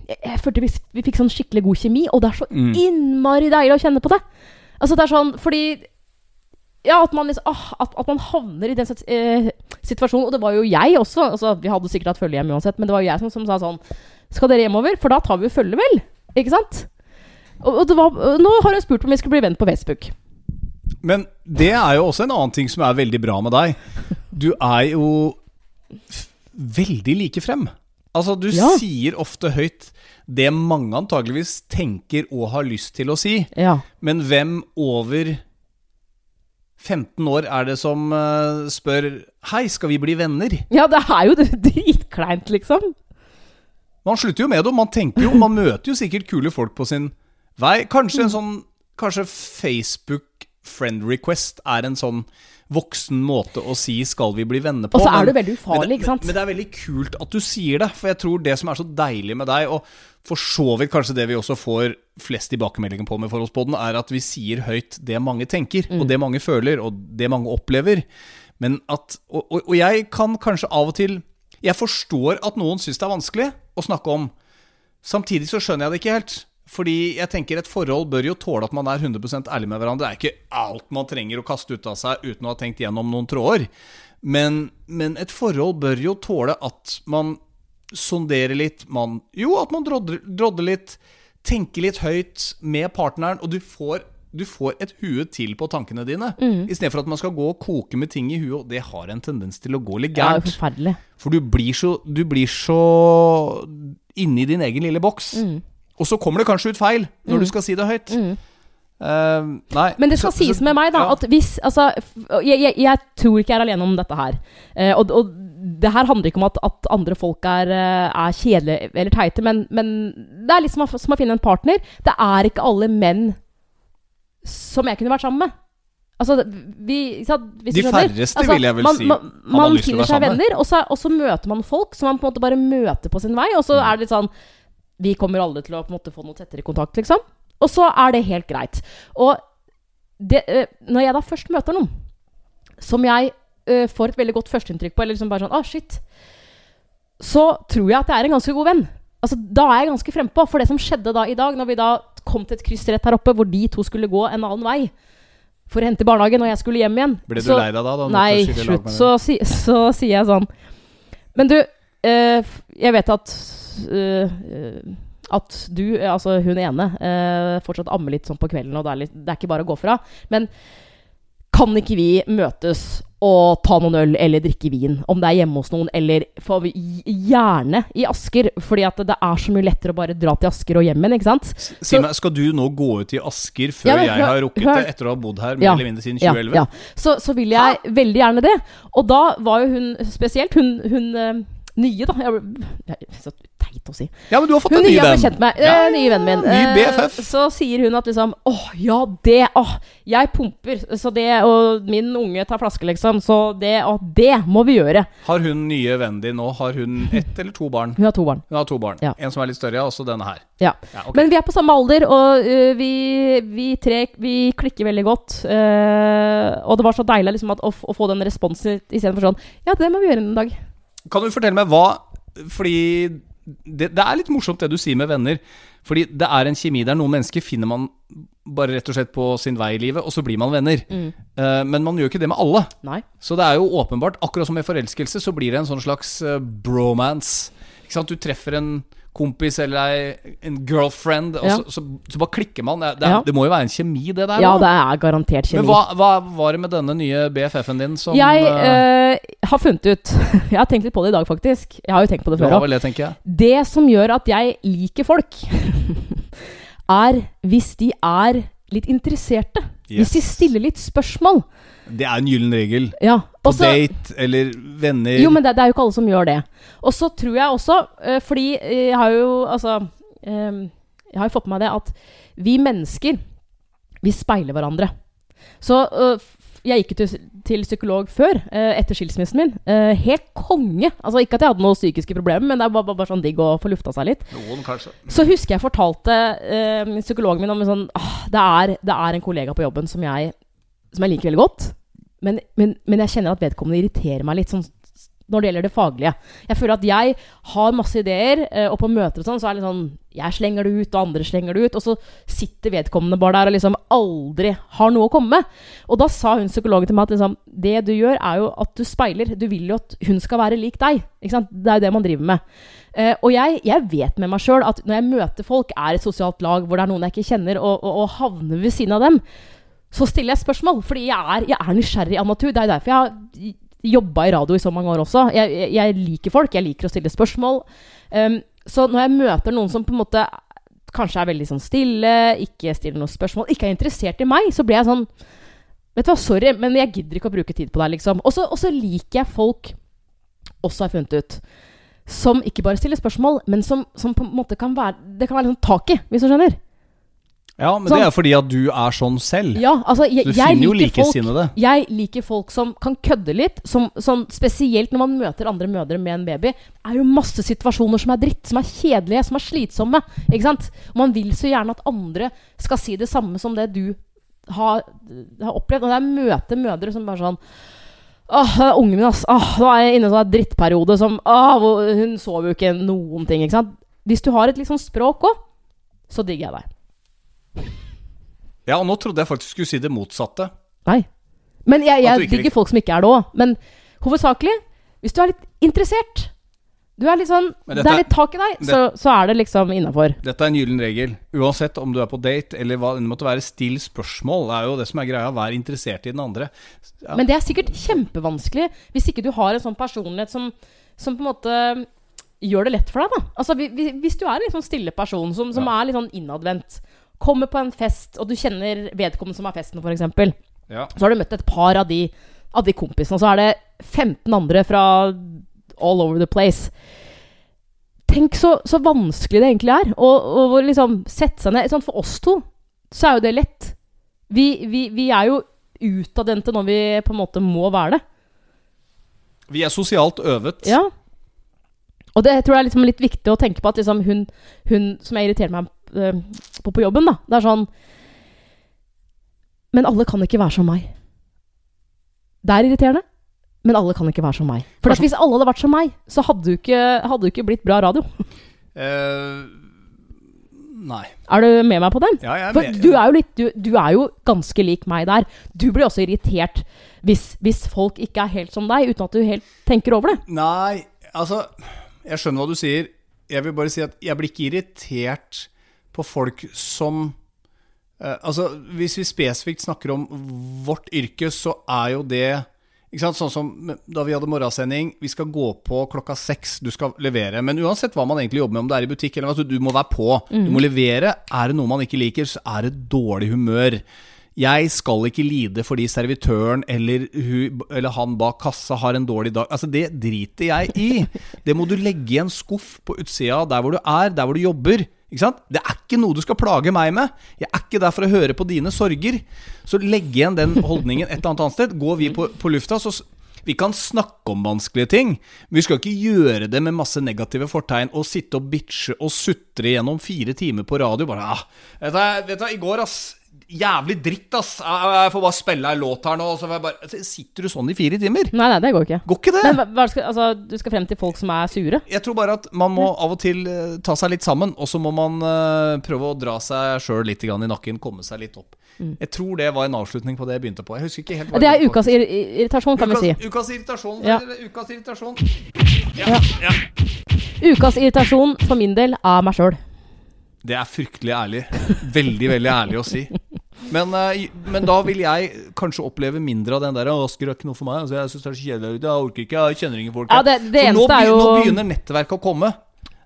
jeg, jeg følte vi, vi fikk sånn skikkelig god kjemi, og det er så Mm. innmari deilig å kjenne på det. Altså, det er sånn fordi ja, at man, liksom, ah, at, at man havner i den eh, situasjonen. Og det var jo jeg også. Altså, vi hadde sikkert hatt følge hjem uansett, men det var jo jeg som, som sa sånn Skal dere hjemover? For da tar vi jo følge, vel? Ikke sant? Og, og det var, nå har hun spurt om vi skal bli venn på Facebook. Men det er jo også en annen ting som er veldig bra med deg. Du er jo veldig like frem. Altså, du Ja. sier ofte høyt det mange antageligvis tenker og har lyst til å si. Ja. Men hvem over 15 år er det som eh, spør Hei, skal vi bli venner? ja, det er jo [laughs] dritkleint, liksom. Man slutter jo med det, og man tenker jo Man møter jo sikkert kule folk på sin vei. Kanskje en sånn Kanskje Facebook friend request er en sånn voksen måte å si 'skal vi bli venner' på. Og så er du veldig ufarlig, men det, ikke sant? Men, men det er veldig kult at du sier det, for jeg tror det som er så deilig med deg, og for så vidt kanskje det vi også får flest tilbakemeldinger på med Forholdspodden, er at vi sier høyt det mange tenker, og det mange føler, og det mange opplever. Men at og, og, og jeg kan kanskje av og til Jeg forstår at noen syns det er vanskelig å snakke om. Samtidig så skjønner jeg det ikke helt. Fordi jeg tenker et forhold bør jo tåle at man er 100% ærlig med hverandre. Det er ikke alt man trenger å kaste ut av seg uten å ha tenkt gjennom noen tråder. Men, men et forhold bør jo tåle at man sonderer litt, man Jo, at man drodler, drodder litt, tenker litt høyt med partneren, og du får, du får et hue til på tankene dine. Mm. Istedenfor at man skal gå og koke med ting i huet, og det har en tendens til å gå litt gærent. forferdelig. For du blir så, du blir så inni din egen lille boks. Mm. Og så kommer det kanskje ut feil når du skal si det høyt. Eh, nei. Men det skal Så- sies så- med meg, da, ja. at hvis Altså, jeg, jeg, jeg tror ikke jeg er alene om dette her. Uh, og, og det her handler ikke om at, at andre folk er, eh, er kjedelige eller teite, men, men det er litt som som å finne en partner. Det er ikke alle menn som jeg kunne vært sammen med. Altså, vi, så, De færreste Altså, vil jeg vel man, si Man, man, man finner seg venner, og så, og så møter man folk som man på en måte bare møter på sin vei, og så Mm. er det litt sånn Vi kommer alle til å måte få noe tettere kontakt, liksom. Og så er det helt greit. Og det, eh, når jeg da først møter noen som jeg eh, får et veldig godt førsteinntrykk på, eller liksom bare sånn Å, shit. Så tror jeg at jeg er en ganske god venn. Altså, da er jeg ganske frempå. For det som skjedde da i dag, når vi da kom til et kryss rett her oppe, hvor de to skulle gå en annen vei for å hente barnehagen, og jeg skulle hjem igjen Ble du så- lei deg da? da Nei, slutt. Så, si, så sier jeg sånn Men du, eh, jeg vet at eh, At du, eh, altså hun ene, eh, fortsatt ammer litt sånn på kvelden, og det er, litt, det er ikke bare å gå fra. Men kan ikke vi møtes og ta noen øl eller drikke vin? Om det er hjemme hos noen, eller får vi gjerne i Asker. Fordi at det er så mye lettere å bare dra til Asker og hjem igjen, ikke sant? Si meg, Skal du nå gå ut i Asker før Ja, men jeg har rukket hør- det, etter å ha bodd her mer Ja, eller mindre siden 2011? ja. Så, så vil jeg veldig gjerne det. Og da var jo hun spesielt Hun, hun eh, nye, da. Jeg, teit å si. Ja, men du har fått Hun en ny venn. kjent med. Ja, eh, nye vennen min. ny Eh, BFF. Så sier hun at liksom Å, ja, det Å, jeg pumper. Så det Og min unge tar flaske, liksom. Så det Å, det må vi gjøre. Har hun nye vennen din nå, har hun ett eller to barn? Hun har to barn. Hun har to barn. Ja. En som er litt større, og så denne her. Ja. Ja, okay. Men vi er på samme alder, og uh, vi, vi tre vi klikker veldig godt. Uh, og det var så deilig liksom, at, å, å få den responsen istedenfor sånn Ja, det må vi gjøre en dag. Kan du fortelle meg hva Fordi det, det er litt morsomt det du sier med venner. Fordi det er en kjemi der. Noen mennesker finner man bare rett og slett på sin vei i livet, og så blir man venner. Eh, men man gjør ikke det med alle. Nei. Så det er jo åpenbart, akkurat som med forelskelse, så blir det en sånn slags eh, bromance. Ikke sant? Du treffer en kompis eller ei, en girlfriend, Ja. så, så, så bare klikker man. Det, det, Ja. det må jo være en kjemi, det der. Ja, da. det er garantert kjemi. Men hva, hva var det med denne nye BFF-en din som jeg øh, har funnet ut [laughs] Jeg har tenkt litt på det i dag, faktisk. Jeg har jo tenkt på det før òg. det. Det som gjør at jeg liker folk, [laughs] er hvis de er litt interesserte. Hvis de stiller litt spørsmål. Det er en gyllen regel. Ja. På date eller venner. Jo, men det, det er jo ikke alle som gjør det. Og så tror jeg også, eh, fordi eh, jeg har jo altså eh, Jeg har jo fått med meg det at vi mennesker, vi speiler hverandre. Så eh, jeg gikk jo til, til psykolog før, eh, etter skilsmissen min. Eh, helt konge. Altså Ikke at jeg hadde noen psykiske problemer, men det var bare, bare sånn digg å få lufta seg litt. Noen, kanskje. Så husker jeg fortalte eh, psykologen min om en sånn ah, det, er, det er en kollega på jobben som jeg, som jeg liker veldig godt. Men, men, men jeg kjenner at vedkommende irriterer meg litt sånn når det gjelder det faglige. Jeg føler at jeg har masse ideer, eh, og på møter og sånn, så er det sånn Jeg slenger det ut, og andre slenger det ut. Og så sitter vedkommende bare der og liksom aldri har noe å komme med. Og da sa hun psykologen til meg at liksom, det du gjør, er jo at du speiler. Du vil jo at hun skal være lik deg. Ikke sant? Det er jo det man driver med. Uh, og jeg, jeg vet med meg sjøl at når jeg møter folk, er et sosialt lag hvor det er noen jeg ikke kjenner, og, og, og havner ved siden av dem, så stiller jeg spørsmål. Fordi jeg er, jeg er nysgjerrig av natur. Det er derfor jeg har jobba i radio i så mange år også. Jeg, jeg, liker folk, jeg liker å stille spørsmål. Um, så når jeg møter noen som på en måte kanskje er veldig sånn stille, ikke stiller noen spørsmål, ikke er interessert i meg, så blir jeg sånn Vet du hva, sorry, men jeg gidder ikke å bruke tid på deg, liksom. Og så liker jeg folk, også har funnet ut, som ikke bare stiller spørsmål, men som, som på en måte kan være Det kan være litt sånn tak i, hvis du skjønner. Ja, men Sånn. det er fordi at du er sånn selv. Ja, altså, jeg, Så du finner jo likesinnede. Jeg liker folk som kan kødde litt. Som, som, spesielt når man møter andre mødre med en baby. Det er jo masse situasjoner som er dritt, som er kjedelige, som er slitsomme. Ikke sant? Og man vil så gjerne at andre skal si det samme som det du har, har opplevd. Og det er møte mødre som bare sånn Åh, det er ungen min, ass. Åh, nå er jeg inne i en sånn drittperiode som åh, Hun sover jo ikke noen ting, ikke sant. Hvis du har et litt sånn språk òg, så digger jeg deg. Ja, og nå trodde jeg faktisk du skulle si det motsatte. Nei. Men jeg, At du jeg ikke digger folk som ikke er det òg. Men hovedsakelig, hvis du er litt interessert Du er litt sånn Men Det dette er litt tak i deg, så, så er det liksom innafor. Dette er en gyllen regel. Uansett om du er på date eller hva det måtte være, still spørsmål. Det er jo det som er greia. Vær interessert i den andre. Ja. Men det er sikkert kjempevanskelig hvis ikke du har en sånn personlighet som, som på en måte gjør det lett for deg. da Altså vi- vi- Hvis du er en litt sånn stille person som, som Ja. er litt sånn innadvendt, kommer på en fest, og du kjenner vedkommende som er festen, f.eks. Ja. Så har du møtt et par av de, av de kompisene, og så er det 15 andre fra all over the place. Tenk så, så vanskelig det egentlig er å, liksom sette seg ned. Sånn for oss to så er jo det lett. Vi, vi, vi er jo utadvendte når vi på en måte må være det. Vi er sosialt øvet. Ja. Og det tror jeg er liksom litt viktig å tenke på at liksom hun, hun som jeg irriterer meg på på jobben, da Det er sånn Men alle kan ikke være som meg. Det er irriterende, men alle kan ikke være som meg. For hvis alle hadde vært som meg, så hadde du ikke, hadde du ikke blitt bra radio. Uh... nei. Er du med meg på den? Ja, jeg er For med. du er jo litt du, du er jo ganske lik meg der. Du blir også irritert hvis, hvis folk ikke er helt som deg, uten at du helt tenker over det. Nei, altså Jeg skjønner hva du sier. Jeg vil bare si at jeg blir ikke irritert på folk som eh, Altså, hvis vi spesifikt snakker om vårt yrke, så er jo det ikke sant? Sånn som da vi hadde morgensending. Vi skal gå på klokka seks. Du skal levere. Men uansett hva man egentlig jobber med, om det er i butikk eller så du må være på. Du må levere. Er det noe man ikke liker, så er det dårlig humør. Jeg skal ikke lide fordi servitøren eller, hun, eller han bak kassa har en dårlig dag. Altså, det driter jeg i. Det må du legge i en skuff på utsida der hvor du er, der hvor du jobber. Ikke sant? Det er ikke noe du skal plage meg med. Jeg er ikke der for å høre på dine sorger. Så legg igjen den holdningen et eller annet sted. Går vi på, på lufta, så vi kan snakke om vanskelige ting, men vi skal ikke gjøre det med masse negative fortegn og sitte og bitche og sutre gjennom fire timer på radio. Bare ah, vet du, vet du, I går, ass. Jævlig dritt, ass. Jeg får bare spille ei låt her nå. Så bare, Altså, sitter du sånn i fire timer? Nei, nei, det går ikke. Går ikke det? Men hva, skal, altså, du skal frem til folk som er sure? Jeg tror bare at man må av og til eh, ta seg litt sammen, og så må man uh, prøve å dra seg sjøl litt i nakken, komme seg litt opp. Jeg tror det var en avslutning på det jeg begynte på. Jeg husker ikke helt hva Mm. Det er jeg ukas ir ir irritasjon, kan vi si. ukas, ukas irritasjon. Ja. Ukas irritasjon. Ja, ja. Ukas irritasjon for min del er meg sjøl. Det er fryktelig ærlig. Veldig, veldig ærlig å si. Men, eh, men da vil jeg kanskje oppleve mindre av den der 'Asker er ikke noe for meg'. Altså, jeg syns det er så kjedelig. Jeg orker ikke, jeg kjenner ingen folk. Ja, det- det Så nå, eneste er jo- nå begynner nettverket å komme.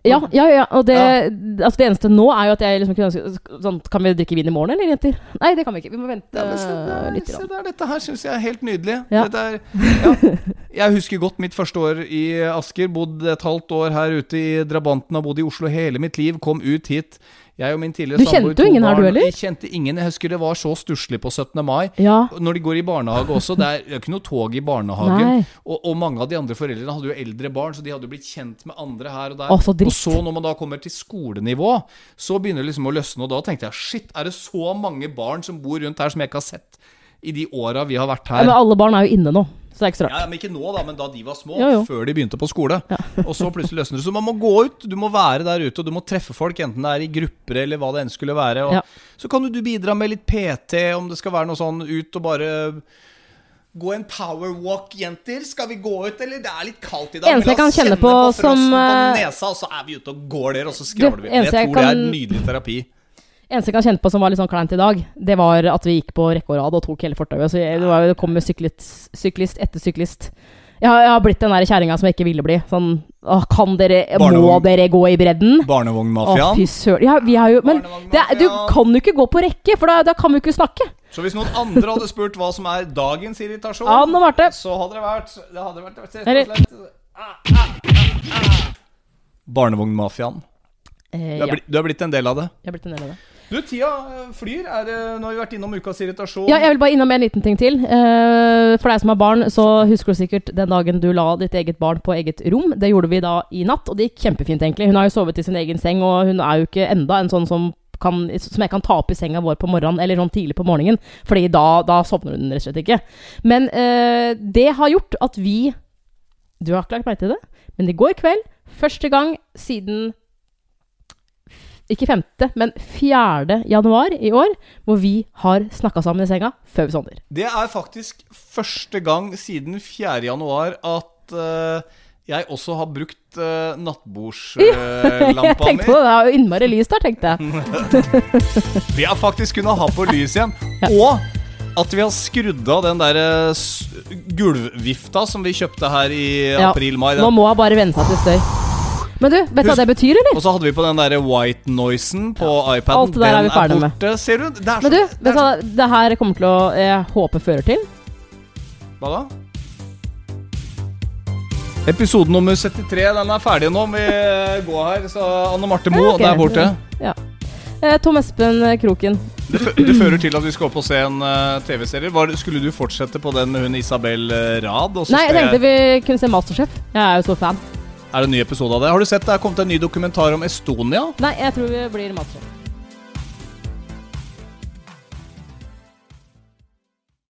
Ja, ja, ja. Og det, Ja. altså det eneste nå er jo at jeg liksom kunne ønske sånn, Kan vi drikke vin i morgen, eller, jenter? Nei, det kan vi ikke. Vi må vente Ja, se der, øh, litt. se der, dette her syns jeg er helt nydelig. Ja. Er, ja. Jeg husker godt mitt første år i Asker. Bodd et halvt år her ute i Drabanten. Har bodd i Oslo hele mitt liv. Kom ut hit. Jeg og min tidligere Du kjente jo ingen ingen her, du barn. heller? Jeg kjente ingen. Jeg husker det var så stusslig på 17. mai. Ja. Når de går i barnehage også. Det er, er ikke noe tog i barnehagen. Og, og mange av de andre foreldrene hadde jo eldre barn, så de hadde jo blitt kjent med andre her og der. Å, så og så når man da kommer til skolenivå, så begynner det liksom å løsne. Og da tenkte jeg shit, er det så mange barn som bor rundt her som jeg ikke har sett i de åra vi har vært ja. her? Men alle barn er jo inne nå, så det er ikke så rart. Ja, men Ikke nå, da, men da de var små. Jo, jo. Før de begynte på skole. [laughs] og så plutselig løsner det. Så man må gå ut. Du må være der ute, og du må treffe folk, enten det er i grupper eller hva det enn skulle være. Og Ja. Så kan jo du bidra med litt PT, om det skal være noe sånn ut og bare Gå en powerwalk, jenter. Skal vi gå ut, eller? Det er litt kaldt i dag. Eneste jeg kan kjenne på, på som, på eh, nesa, og så er vi ute og går der, og så skravler vi. Jeg jeg tror det er en nydelig terapi. Eneste jeg kan kjenne på som var litt sånn kleint i dag, det var at vi gikk på rekke og rad og tok hele fortauet. Så jeg, det, var, det kom syklist, syklist etter syklist. Jeg har, jeg har blitt den der kjerringa som jeg ikke ville bli. Sånn åh, Kan dere Må dere gå i bredden? Barnevognmafiaen. fy søren. Ja, vi har jo Men det, du kan jo ikke gå på rekke, for da, da kan vi jo ikke snakke. Så hvis noen andre hadde spurt hva som er dagens irritasjon, Ja, det. så hadde det vært Det hadde vært rett Eller- og slett ah, ah, ah. Barnevognmafiaen. Eh, Du, ja, du er blitt en del av det. jeg har blitt en del av det. Du, tida eh, flyr. Er, nå har vi vært innom ukas irritasjon. Ja, jeg vil bare innom en liten ting til. Eh, for deg som har barn, så husker du sikkert den dagen du la ditt eget barn på eget rom. Det gjorde vi da i natt, og det gikk kjempefint, egentlig. Hun har jo sovet i sin egen seng, og hun er jo ikke enda en sånn som kan, som jeg kan ta opp i senga vår på morgenen, eller sånn tidlig på morgenen. Fordi da, da sovner hun rett og slett ikke. Men eh, det har gjort at vi Du har ikke lagt merke til det, men i går kveld, første gang siden ikke 5., men 4. januar i år, hvor vi har snakka sammen i senga før vi sovner. Det er faktisk første gang siden 4. januar at uh, jeg også har brukt uh, nattbordslampa [laughs] Jeg tenkte på det, det er jo innmari lys der, tenkte jeg. [laughs] Vi har faktisk kunnet ha på lys igjen. Og at vi har skrudd av den der eh, gulvvifta som vi kjøpte her i april-mai. Nå må jeg bare venne seg til støy. Men du, vet du hva det betyr, eller? Og så hadde vi på den der white noisen på iPaden. alt det der er vi ferdig med. borte. Ser du? Det er Men du, vet du hva det her kommer til å Jeg håper fører til? hva da? Episode nummer 73. Den er ferdig nå. Vi går her. Så Anne Marte Moe Ja, okay. der borte. Ja. Eh, Tom Espen Kroken. Det, det fører til at vi skal opp og se en uh, TV-serie. Skulle du fortsette på den med hun Isabel eh, Rad? Og så Nei, jeg tenkte vi kunne se Masterchef. Jeg er jo så fan. Er det en ny episode av det? Har du sett det er kommet en ny dokumentar om Estonia? Nei, jeg tror vi blir Masterchef.